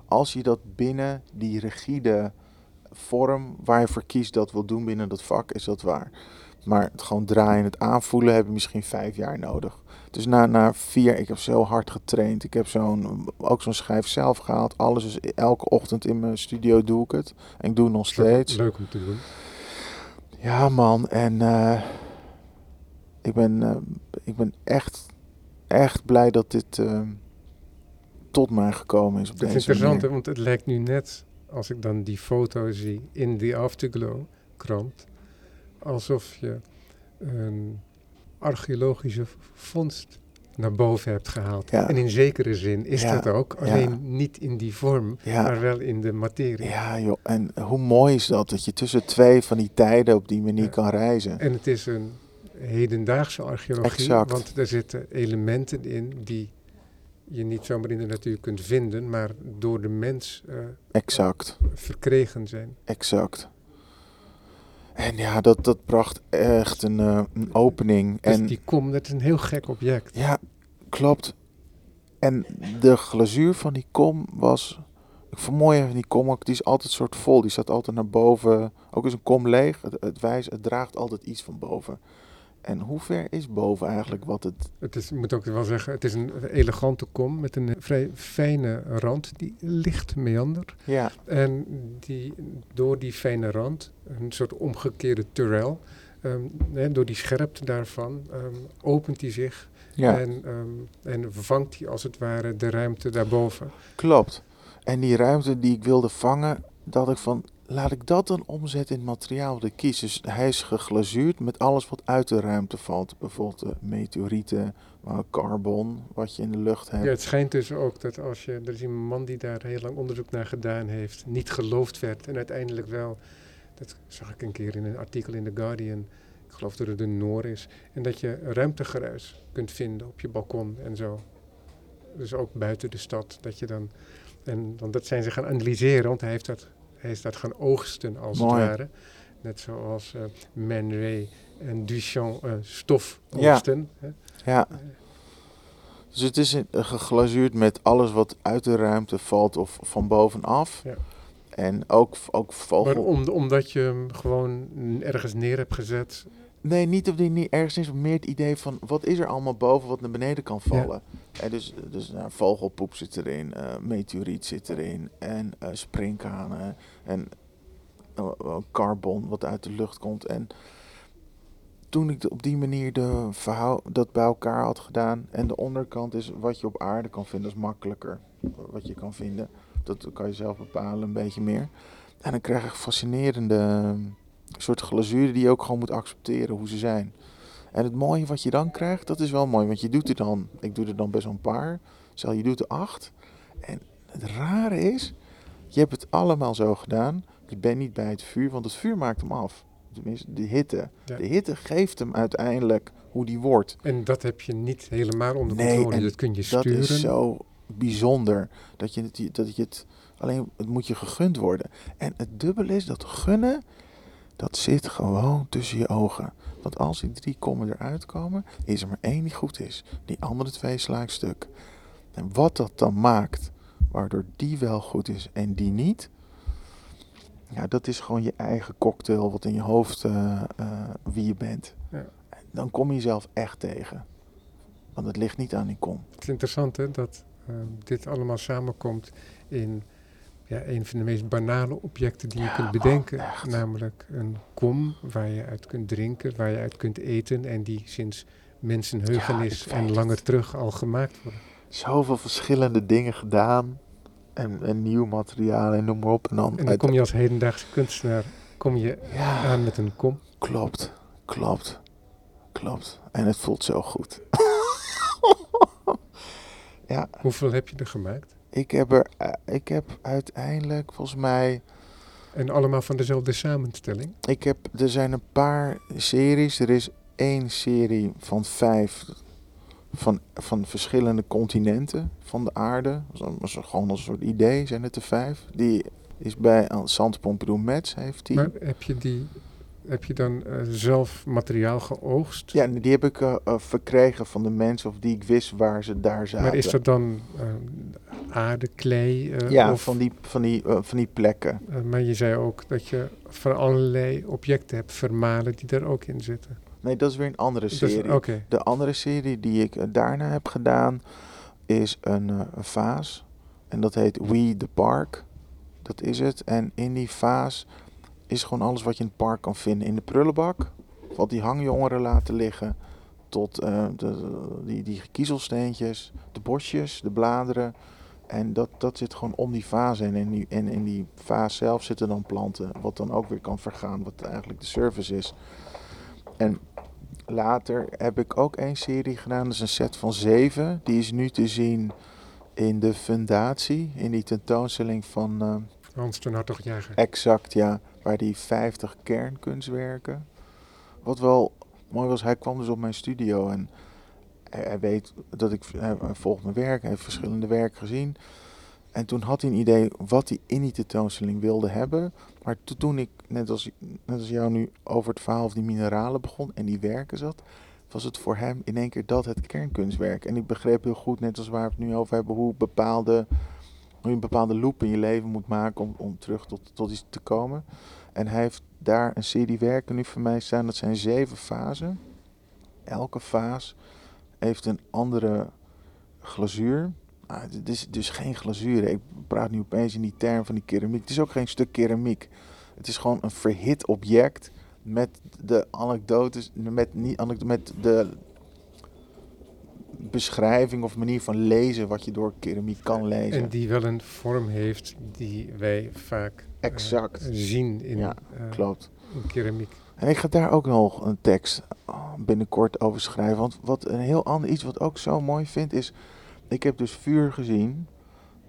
Als je dat binnen die rigide vorm waar je voor kiest dat wil doen binnen dat vak, is dat waar. Maar het gewoon draaien, het aanvoelen, heb je misschien vijf jaar nodig. Dus na, na vier, ik heb zo hard getraind. Ik heb zo'n, ook zo'n schijf zelf gehaald. Alles is elke ochtend in mijn studio doe ik het. En ik doe het nog steeds. Leuk om te doen. Ja, man. En eh, ik, ben, eh, ik ben echt, echt blij dat dit eh, tot mij gekomen is op Het is interessant, hè, want het lijkt nu net, als ik dan die foto zie in die Afterglow krant, alsof je archeologische vondst naar boven hebt gehaald. Ja. En in zekere zin is Ja, dat ook, ja. alleen niet in die vorm, maar wel in de materie. Ja, joh. En hoe mooi is dat? Dat je tussen twee van die tijden op die manier kan reizen. En het is een hedendaagse archeologie, Exact. want er zitten elementen in die je niet zomaar in de natuur kunt vinden, maar door de mens eh, Exact, verkregen zijn. exact. En ja, dat, dat bracht echt een, eh, een opening. Dus en die kom, dat is een heel gek object. Ja, klopt. En de glazuur van die kom was... Ik vermooi even die kom ook. Die is altijd soort vol. Die staat altijd naar boven. Ook is een kom leeg. Het, het, wijs, het draagt altijd iets van boven. En hoe ver is boven eigenlijk wat het... Het is, moet ook wel zeggen, het is een elegante kom met een vrij fijne rand die licht meander. Ja, En die, door die fijne rand, een soort omgekeerde turrel, ehm, hè, door die scherpte daarvan, ehm, opent hij zich ja en, ehm, en vangt hij als het ware de ruimte daarboven. klopt. En die ruimte die ik wilde vangen, dacht ik van... Laat ik dat dan omzetten in het materiaal dat ik kies. Dus hij is geglazuurd met alles wat uit de ruimte valt. Bijvoorbeeld eh, meteorieten, ook carbon, wat je in de lucht hebt. Ja, het schijnt dus ook dat als je, er is een man die daar heel lang onderzoek naar gedaan heeft, niet geloofd werd en uiteindelijk wel, dat zag ik een keer in een artikel in The Guardian, ik geloof dat het de Noor is, en dat je ruimtegeruis kunt vinden op je balkon en zo. Dus ook buiten de stad, dat je dan, en want dat zijn ze gaan analyseren, want hij, heeft dat, hij is dat gaan oogsten als Mooi. het ware. Net zoals eh Man Ray en Duchamp eh, stof Ja. oogsten. hè. Ja. Dus het is eh, geglazuurd met alles wat uit de ruimte valt of van bovenaf. Ja. En ook, ook Maar vogel... om, omdat je hem gewoon ergens neer hebt gezet. Nee, niet op die niet ergens is, maar meer het idee van wat is er allemaal boven wat naar beneden kan vallen. En dus dus nou, vogelpoep zit erin, eh, meteoriet zit erin en eh springkanen en eh, eh, carbon wat uit de lucht komt. En toen ik de- op die manier de verhaal, dat bij elkaar had gedaan en de onderkant is wat je op aarde kan vinden, dat is makkelijker wat je kan vinden. Dat kan je zelf bepalen een beetje meer. En dan krijg ik fascinerende eh, soort glazuren die je ook gewoon moet accepteren hoe ze zijn. En het mooie wat je dan krijgt, dat is wel mooi. Want je doet er dan, ik doe er dan best wel een paar. Stel, je doet er acht. En het rare is, je hebt het allemaal zo gedaan. Je bent niet bij het vuur, want het vuur maakt hem af. Tenminste, de hitte. Ja. De hitte geeft hem uiteindelijk hoe die wordt. En dat heb je niet helemaal onder Nee, controle. Dat kun je Dat sturen. is zo bijzonder. Dat je het, dat je het alleen het moet je gegund worden. En het dubbele is dat gunnen, dat zit gewoon tussen je ogen. Want als die drie kommen eruit komen, is er maar één die goed is. Die andere twee sla ik stuk. En wat dat dan maakt, waardoor die wel goed is en die niet. Ja, dat is gewoon je eigen cocktail wat in je hoofd uh, uh, wie je bent. Ja. Dan kom je jezelf echt tegen. Want het ligt niet aan die kom. Het is interessant hè, dat uh, dit allemaal samenkomt in ja, een van de meest banale objecten die je Ja, kunt bedenken. man, echt. namelijk een kom waar je uit kunt drinken, waar je uit kunt eten en die sinds mensenheugenis Ja, en langer het. terug al gemaakt worden. Zoveel verschillende dingen gedaan. En, en nieuw materiaal en noem maar op. En dan, En dan kom je als hedendaagse kunstenaar kom je Ja, aan met een kom. klopt. Klopt. Klopt. En het voelt zo goed. ja, Hoeveel heb je er gemaakt? Ik heb er... eh, ik heb uiteindelijk volgens mij... En allemaal van dezelfde samenstelling. Ik heb, er zijn een paar series. Er is één serie van vijf van, van verschillende continenten van de aarde. Zo- zo Gewoon als een soort idee zijn het er vijf. Die is bij aan Centre Pompidou Metz heeft die. Maar heb je, die, heb je dan eh, zelf materiaal geoogst? ja, die heb ik eh, eh, verkregen van de mensen of die ik wist waar ze daar zaten. maar is dat dan aarde, klei? ja, of, van die, van, die, van die plekken. maar je zei ook dat je van allerlei objecten hebt vermalen die daar ook in zitten. Nee, dat is weer een andere Dus, serie. De andere serie die ik daarna heb gedaan is een, een vaas. En dat heet We the Park. Dat is het. En in die vaas is gewoon alles wat je in het park kan vinden. In de prullenbak, wat die hangjongeren laten liggen. Tot eh, de, die, die kiezelsteentjes, de bosjes, de bladeren. En dat, dat zit gewoon om die vaas heen. En in die, en in die vaas zelf zitten dan planten. Wat dan ook weer kan vergaan. Wat eigenlijk de service is. En later heb ik ook een serie gedaan. Dat is een set van zeven. Die is nu te zien in de fundatie. In die tentoonstelling van eh, Hans ten Hartog-Jager. Exact, ja. Waar die 50 kernkunstwerken. Wat wel mooi was, hij kwam dus op mijn studio en hij, weet dat ik, hij, volgt mijn werk, hij heeft verschillende werken gezien. En toen had hij een idee wat hij in die tentoonstelling wilde hebben. Maar to- toen ik, net als, net als jou nu, over het verhaal van die mineralen begon en die werken zat, was het voor hem in één keer dat het kernkunstwerk. En ik begreep heel goed, net als waar we het nu over hebben, hoe bepaalde hoe je een bepaalde loop in je leven moet maken om, om terug tot, tot iets te komen. En hij heeft daar een serie werken nu voor mij staan. Dat zijn zeven fasen. Elke fase heeft een andere glazuur. Ah, het is dus geen glazuur. Ik praat nu opeens in die term van die keramiek. Het is ook geen stuk keramiek. Het is gewoon een verhit object met de anekdotes, met, niet, met de beschrijving of manier van lezen wat je door keramiek kan lezen. En die wel een vorm heeft die wij vaak eh, Exact. zien in, Ja, eh, Klopt. in keramiek. En ik ga daar ook nog een tekst oh, binnenkort over schrijven. Want wat een heel ander iets wat ook zo mooi vind is... Ik heb dus vuur gezien,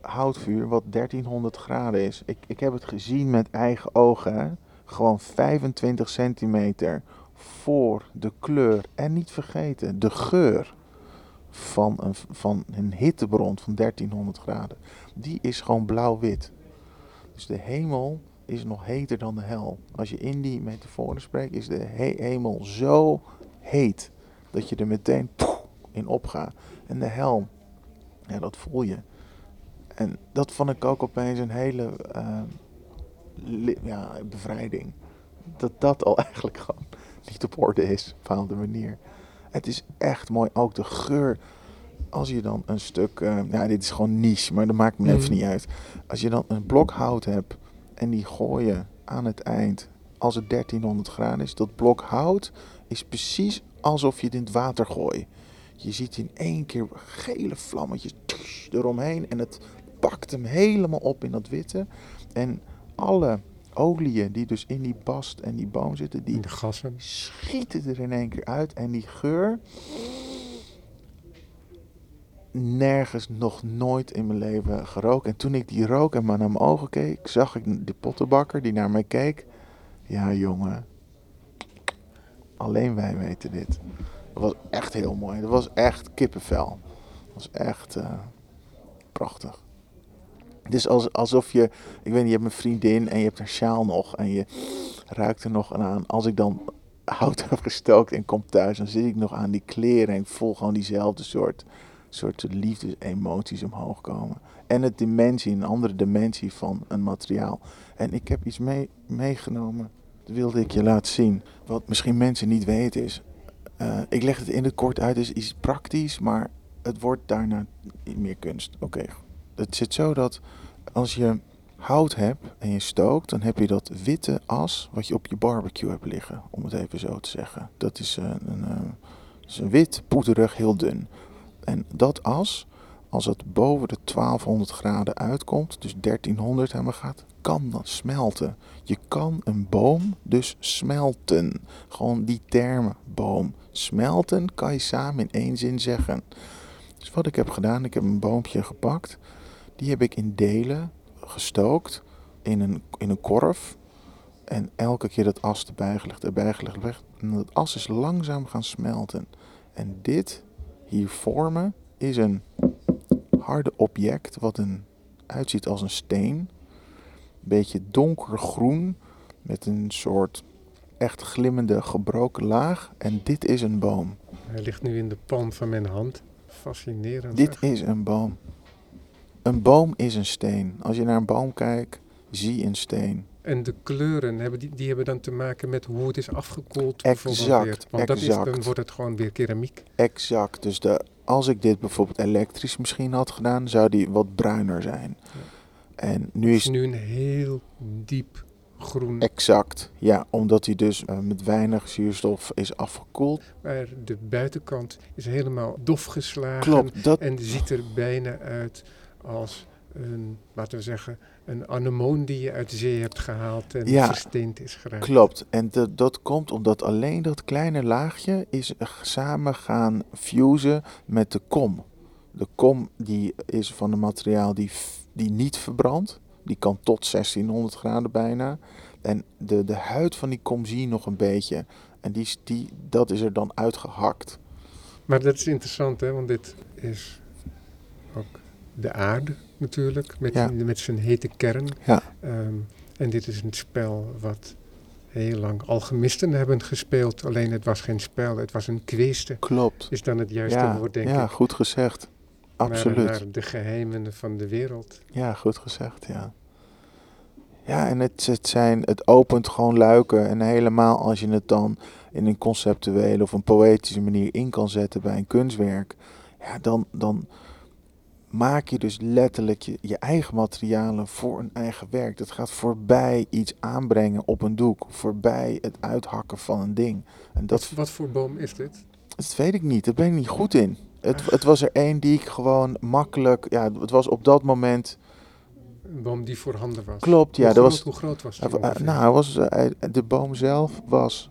houtvuur, wat 1300 graden is. Ik, ik heb het gezien met eigen ogen. Gewoon 25 centimeter voor de kleur. En niet vergeten, de geur van een, van een hittebron van 1300 graden. Die is gewoon blauw-wit. Dus de hemel is nog heter dan de hel. Als je in die metaforen spreekt, is de he- hemel zo heet dat je er meteen in opgaat. En de hel, ja, dat voel je. En dat vond ik ook opeens een hele eh, ja, bevrijding. Dat dat al eigenlijk gewoon niet op orde is, op een bepaalde manier. Het is echt mooi. Ook de geur. Als je dan een stuk, eh, ja, dit is gewoon niche, maar dat maakt me even Mhm. niet uit. Als je dan een blok hout hebt en die gooi je aan het eind, als het 1300 graden is, dat blok hout is precies alsof je het in het water gooit. Je ziet in één keer gele vlammetjes tush, eromheen en het pakt hem helemaal op in dat witte. En alle oliën die dus in die bast en die boom zitten, die de gassen. schieten er in één keer uit. En die geur. Nergens nog nooit in mijn leven gerookt. En toen ik die rook en maar naar mijn ogen keek, zag ik de pottenbakker die naar mij keek. Ja, jongen. Alleen wij weten dit. Dat was echt heel mooi. Dat was echt kippenvel. Dat was echt. eh, prachtig. Als, alsof je, ik weet niet, je hebt een vriendin en je hebt haar sjaal nog en je ruikt er nog aan. Als ik dan hout heb gestookt en kom thuis, dan zit ik nog aan die kleren en ik voel gewoon diezelfde soort, soort liefdesemoties omhoog komen. En het dimensie, een andere dimensie van een materiaal. En ik heb iets mee, meegenomen, dat wilde ik je laten zien. Wat misschien mensen niet weten is, uh, ik leg het in het kort uit, is iets praktisch, maar het wordt daarna meer kunst. Oké, het zit zo dat als je hout hebt en je stookt, dan heb je dat witte as wat je op je barbecue hebt liggen, om het even zo te zeggen. Dat is een, een, een, is een wit, poederig, heel dun. En dat as, als het boven de 1200 graden uitkomt, dus 1300 helemaal gaat, kan dan smelten. Je kan een boom dus smelten. Gewoon die termen, boom. Smelten kan je samen in één zin zeggen. Dus wat ik heb gedaan, ik heb een boompje gepakt. Die heb ik in delen gestookt in een, in een korf. En elke keer dat as erbij gelegd, erbij gelegd. En dat as is langzaam gaan smelten. En dit hier voor me is een harde object wat een, uitziet als een steen. Beetje donkergroen met een soort echt glimmende gebroken laag. En dit is een boom. Hij ligt nu in de palm van mijn hand. Fascinerend. Dit is een boom. Een boom is een steen. Als je naar een boom kijkt, zie een steen. En de kleuren hebben die, die hebben dan te maken met hoe het is afgekoeld. Exact. Want exact. Dat is, dan wordt het gewoon weer keramiek. Exact. Dus de, als ik dit bijvoorbeeld elektrisch misschien had gedaan, zou die wat bruiner zijn. Ja. En nu is het nu een heel diep groen. Exact, ja, omdat hij dus uh, met weinig zuurstof is afgekoeld. Maar de buitenkant is helemaal dof geslagen. Klopt, dat... En ziet er bijna uit als een, laten we zeggen, een anemoon die je uit de zee hebt gehaald en ja, versteend is geraakt. Klopt, en de, dat komt omdat alleen dat kleine laagje is samen gaan fusen met de kom. De kom die is van een materiaal die, die niet verbrandt. Die kan tot 1600 graden bijna. En de, de huid van die kom zie je nog een beetje. En die, die, dat is er dan uitgehakt. Maar dat is interessant, hè? want dit is ook de aarde natuurlijk, met, Ja. met zijn hete kern. Ja. Ehm, en dit is een spel wat heel lang alchemisten hebben gespeeld. Alleen het was geen spel, het was een kweeste. Klopt. Is dan het juiste Ja, woord, denk ja ik. goed gezegd. Naar- Absoluut. Naar de geheimen van de wereld. Ja, goed gezegd, ja. Ja, en het, het, zijn, het opent gewoon luiken. En helemaal als je het dan in een conceptuele of een poëtische manier in kan zetten bij een kunstwerk. Ja, dan, dan maak je dus letterlijk je, je eigen materialen voor een eigen werk. Dat gaat voorbij iets aanbrengen op een doek. Voorbij het uithakken van een ding. En dat, Wat, wat voor boom is dit? dat weet ik niet. Daar ben ik niet goed in. Het, het was er één die ik gewoon makkelijk... Ja, het was op dat moment... Een boom die voorhanden was. Klopt, ja. hoe, groot, was, hoe groot was die Uh, nou, was, uh, de boom zelf was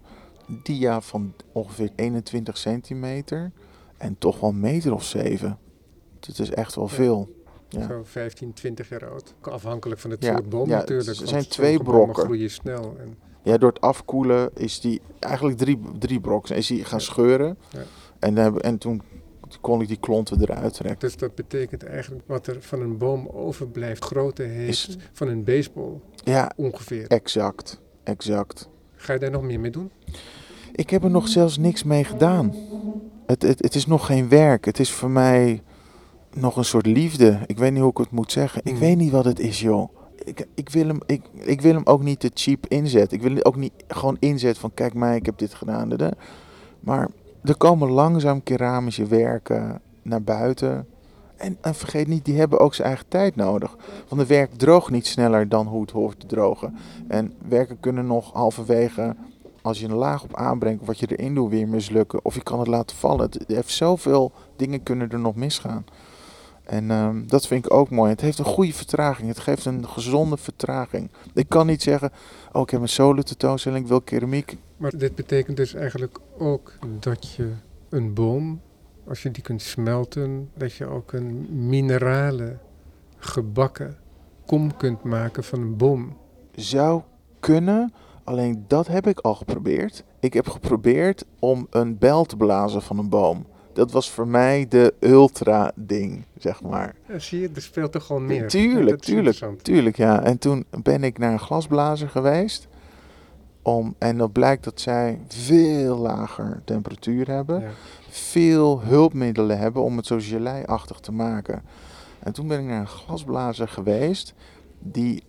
dia van ongeveer 21 centimeter en toch wel een meter of zeven. Het is echt wel veel. Ja. Zo 15, 20 jaar oud. Afhankelijk van het Ja, soort boom ja, natuurlijk. er zijn twee brokken. groeien snel. En, ja, door het afkoelen is die eigenlijk drie, drie brokken. Is die gaan scheuren Ja. en, dan en toen kon ik die klonten eruit trekken. dus dat betekent eigenlijk wat er van een boom overblijft, grootte heeft Is- van een baseball Ja, ongeveer. exact. Exact. Ga je daar nog meer mee doen? Ik heb er nog zelfs niks mee gedaan. Het, het, het is nog geen werk. Het is voor mij nog een soort liefde. Ik weet niet hoe ik het moet zeggen. Ik Hmm. weet niet wat het is, joh. Ik, ik, wil hem, ik, ik wil hem ook niet te cheap inzetten. Ik wil het ook niet gewoon inzetten van kijk mij, ik heb dit gedaan. dada. Maar er komen langzaam keramische werken naar buiten. En, en vergeet niet, die hebben ook zijn eigen tijd nodig. Want de werk droogt niet sneller dan hoe het hoort te drogen. En werken kunnen nog halverwege, als je een laag op aanbrengt, wat je erin doet, weer mislukken. Of je kan het laten vallen. Het heeft zoveel dingen kunnen er nog misgaan. En ehm, dat vind ik ook mooi. Het heeft een goede vertraging. Het geeft een gezonde vertraging. Ik kan niet zeggen, oh ik heb een solo tentoonstelling, ik wil keramiek. Maar dit betekent dus eigenlijk ook dat je een boom, als je die kunt smelten, dat je ook een minerale gebakken kom kunt maken van een boom. Zou kunnen, alleen dat heb ik al geprobeerd. Ik heb geprobeerd om een bel te blazen van een boom. Dat was voor mij de ultra-ding, zeg maar. Ja, zie je, er speelt toch gewoon meer. Tuurlijk, tuurlijk, tuurlijk, ja. En toen ben ik naar een glasblazer geweest. Om, en dan blijkt dat zij veel lager temperatuur hebben. Ja. Veel hulpmiddelen hebben om het zo gelei-achtig te maken. En toen ben ik naar een glasblazer geweest. Die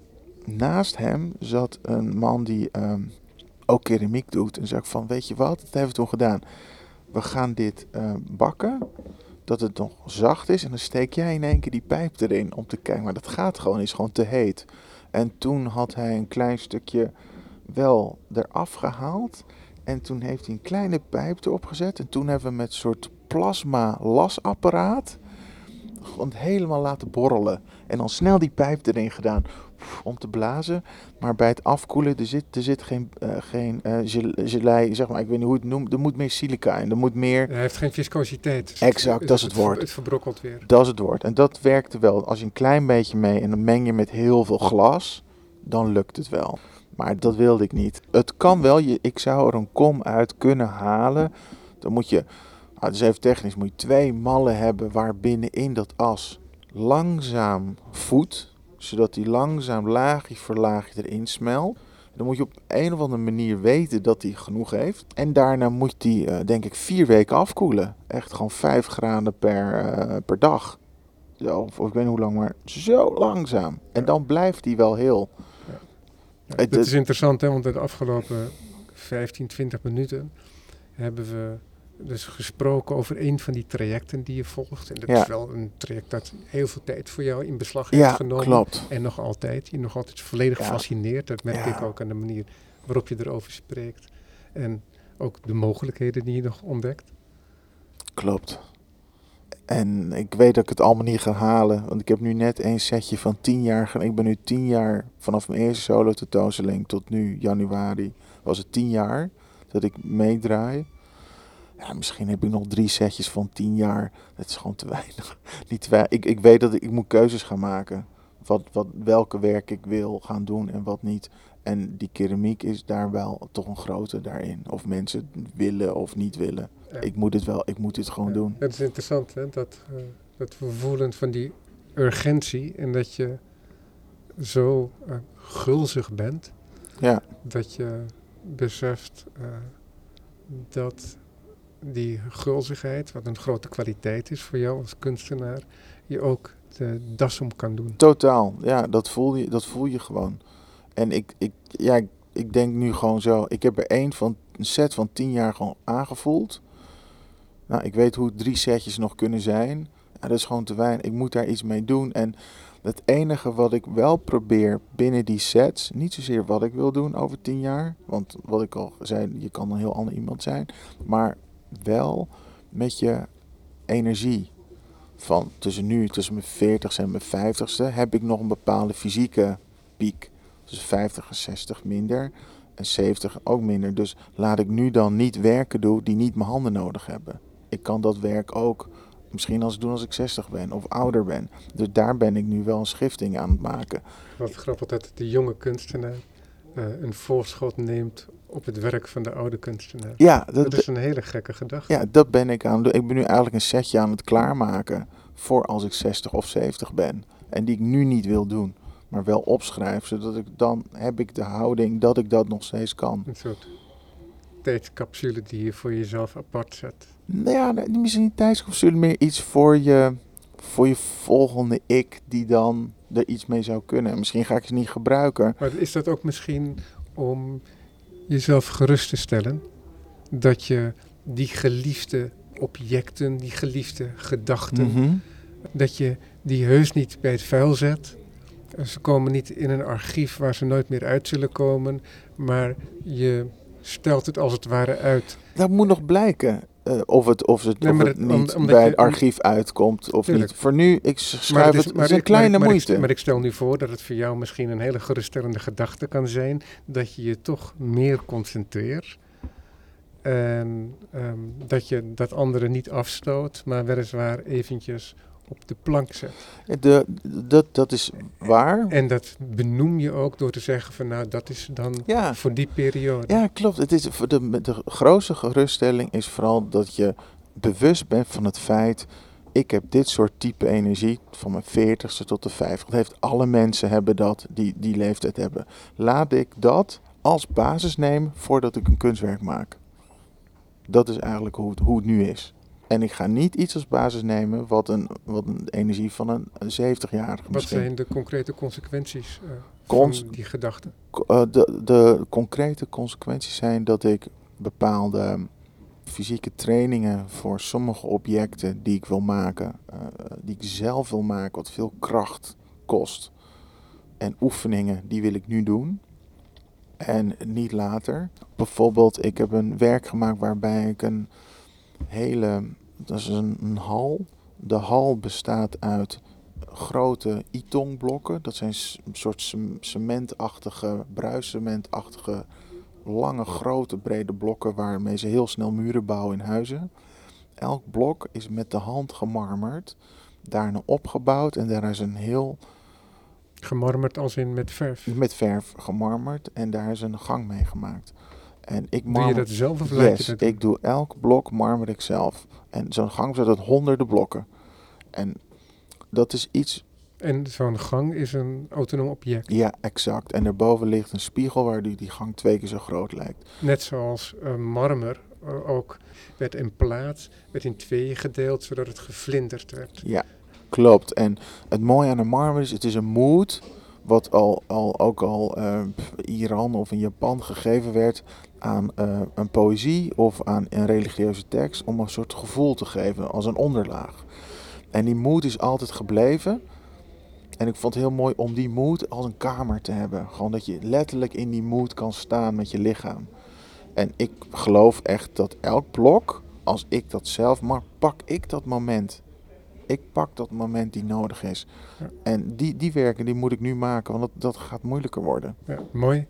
naast hem zat een man die ehm, ook keramiek doet. En zei ik van, weet je wat, dat hebben we toen gedaan. We gaan dit ehm, bakken, dat het nog zacht is. En dan steek jij in één keer die pijp erin om te kijken. Maar dat gaat gewoon, is gewoon te heet. En toen had hij een klein stukje wel eraf gehaald. En toen heeft hij een kleine pijp erop gezet. En toen hebben we met een soort plasma lasapparaat gewoon helemaal laten borrelen. En dan snel die pijp erin gedaan om te blazen. Maar bij het afkoelen, er zit, er zit geen, eh, geen gel- gelei, zeg maar, ik weet niet hoe het noemt. Er moet meer silica in. Er moet meer, Hij heeft geen viscositeit. Exact, dat is het woord. Het verbrokkelt weer. dat is het woord. En dat werkte wel. Als je een klein beetje mee en dan meng je met heel veel glas, dan lukt het wel. Maar dat wilde ik niet. Het kan wel, je, ik zou er een kom uit kunnen halen. Dan moet je, nou, dus even technisch, moet je twee mallen hebben waar binnenin dat as langzaam voedt. Zodat die langzaam laagje voor laagje erin smelt. Dan moet je op een of andere manier weten dat hij genoeg heeft. En daarna moet die, eh, denk ik, vier weken afkoelen. Echt gewoon 5 graden per, eh, per dag. Zo, of, of ik weet niet hoe lang, maar zo langzaam. En Ja. dan blijft hij wel heel. Ja, Het- dat is interessant, hè, want de afgelopen 15, 20 minuten hebben we dus gesproken over een van die trajecten die je volgt. En dat Ja. is wel een traject dat heel veel tijd voor jou in beslag heeft Ja, genomen. klopt. En nog altijd. Je nog altijd volledig Ja. fascineert. Dat merk ik ook aan de manier waarop je erover spreekt. En ook de mogelijkheden die je nog ontdekt. Klopt. En ik weet dat ik het allemaal niet ga halen. Want ik heb nu net een setje van 10 jaar. gedaan. Ik ben nu 10 jaar vanaf mijn eerste solo tentoonstelling tot nu januari. Was het 10 jaar dat ik meedraai. Ja, misschien heb ik nog drie setjes van 10 jaar. Dat is gewoon te weinig. Niet te weinig. Ik, ik weet dat ik, ik moet keuzes gaan maken. Wat, wat, welke werk ik wil gaan doen en wat niet. En die keramiek is daar wel toch een grote daarin. Of mensen willen of niet willen. Ja. Ik moet het wel, ik moet dit gewoon Ja, doen. Dat is interessant, hè? Dat, eh, dat gevoelen van die urgentie en dat je zo eh, gulzig bent, Ja, dat je beseft eh, dat die gulzigheid, wat een grote kwaliteit is voor jou als kunstenaar, je ook de das om kan doen. totaal. Ja, dat voel je, dat voel je gewoon. En ik, ik, ja, ik, denk nu gewoon zo. Ik heb er één van een set van 10 jaar gewoon aangevoeld. Nou, ik weet hoe drie setjes nog kunnen zijn. Ja, dat is gewoon te weinig. Ik moet daar iets mee doen. En het enige wat ik wel probeer binnen die sets, niet zozeer wat ik wil doen over 10 jaar. Want wat ik al zei, je kan een heel ander iemand zijn. Maar wel met je energie. Van tussen nu, tussen mijn 40ste en mijn 50ste, heb ik nog een bepaalde fysieke piek. Dus 50 en 60 minder. En 70 ook minder. Dus laat ik nu dan niet werken doen die niet mijn handen nodig hebben. Ik kan dat werk ook misschien als doen als ik 60 ben of ouder ben. Dus daar ben ik nu wel een schifting aan het maken. Wat grappig dat de jonge kunstenaar eh, een voorschot neemt op het werk van de oude kunstenaar. Ja, Dat dat, is een hele gekke gedachte. ja, dat ben ik aan. Ik ben nu eigenlijk een setje aan het klaarmaken voor als ik 60 of 70 ben. En die ik nu niet wil doen, maar wel opschrijf. Zodat ik dan heb ik de houding dat ik dat nog steeds kan. Een soort tijdscapsule die je voor jezelf apart zet. Nou ja, misschien niet tijdscapsule, meer iets voor je, voor je volgende ik die dan er iets mee zou kunnen. En misschien ga ik ze niet gebruiken. Maar is dat ook misschien om jezelf gerust te stellen dat je die geliefde objecten, die geliefde gedachten, Mhm. dat je die heus niet bij het vuil zet. Ze komen niet in een archief waar ze nooit meer uit zullen komen, maar je stelt het als het ware uit. Dat moet nog blijken. Eh, of het, of het, Nee, of het niet bij het archief uitkomt of Tuurlijk. niet. Voor nu, ik schrijf het het, het is een kleine maar, maar moeite. Ik, maar ik stel nu voor dat het voor jou misschien een hele geruststellende gedachte kan zijn dat je je toch meer concentreert. En ehm, dat je dat andere niet afstoot, maar weliswaar eventjes op de plank zet. De, dat, dat is waar. En dat benoem je ook door te zeggen van nou dat is dan Ja, voor die periode. ja klopt. Het is, de, de grootste geruststelling is vooral dat je bewust ben van het feit, ik heb dit soort type energie van mijn 40ste tot de 50. Dat heeft alle mensen hebben dat die die leeftijd hebben. Laat ik dat als basis nemen voordat ik een kunstwerk maak. Dat is eigenlijk hoe het, hoe het nu is. En ik ga niet iets als basis nemen wat een, wat een energie van een 70-jarige Wat misschien. zijn de concrete consequenties eh, Cons- van die gedachte? Eh, de, de concrete consequenties zijn dat ik bepaalde fysieke trainingen voor sommige objecten die ik wil maken, eh, die ik zelf wil maken, wat veel kracht kost. En oefeningen, die wil ik nu doen. En niet later. Bijvoorbeeld, ik heb een werk gemaakt waarbij ik een hele, dat is een, een hal. De hal bestaat uit grote itong-blokken. Dat zijn een soort cem- cementachtige, bruiscementachtige, lange, grote, brede blokken waarmee ze heel snel muren bouwen in huizen. Elk blok is met de hand gemarmerd, daarna opgebouwd en daar is een heel Gemarmerd als in met verf. met verf gemarmerd en daar is een gang mee gemaakt. En ik Doe marmer, je dat zelf of yes, ik doe elk blok marmer ik zelf. En zo'n gang uit honderden blokken. En dat is iets En zo'n gang is een autonoom object. Ja, exact. En daarboven ligt een spiegel waar die, die gang twee keer zo groot lijkt. Net zoals eh, marmer eh, ook werd in plaat, werd in tweeën gedeeld zodat het gevlinderd werd. Ja, klopt. En het mooie aan een marmer is, het is een mood wat al, al, ook al eh, Iran of in Japan gegeven werd aan eh, een poëzie of aan een religieuze tekst om een soort gevoel te geven als een onderlaag. En die mood is altijd gebleven. En ik vond het heel mooi om die mood als een kamer te hebben. Gewoon dat je letterlijk in die mood kan staan met je lichaam. En ik geloof echt dat elk blok, als ik dat zelf maak, pak ik dat moment. Ik pak dat moment die nodig is. Ja. En die, die werken die moet ik nu maken, want dat, dat gaat moeilijker worden. Ja, mooi.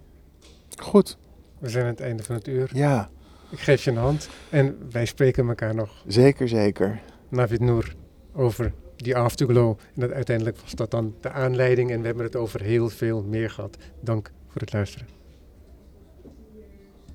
Goed. We zijn aan het einde van het uur. Ja, Ik geef je een hand en wij spreken elkaar nog. zeker, zeker. Navid Noor over die afterglow. En dat uiteindelijk was dat dan de aanleiding en we hebben het over heel veel meer gehad. Dank voor het luisteren.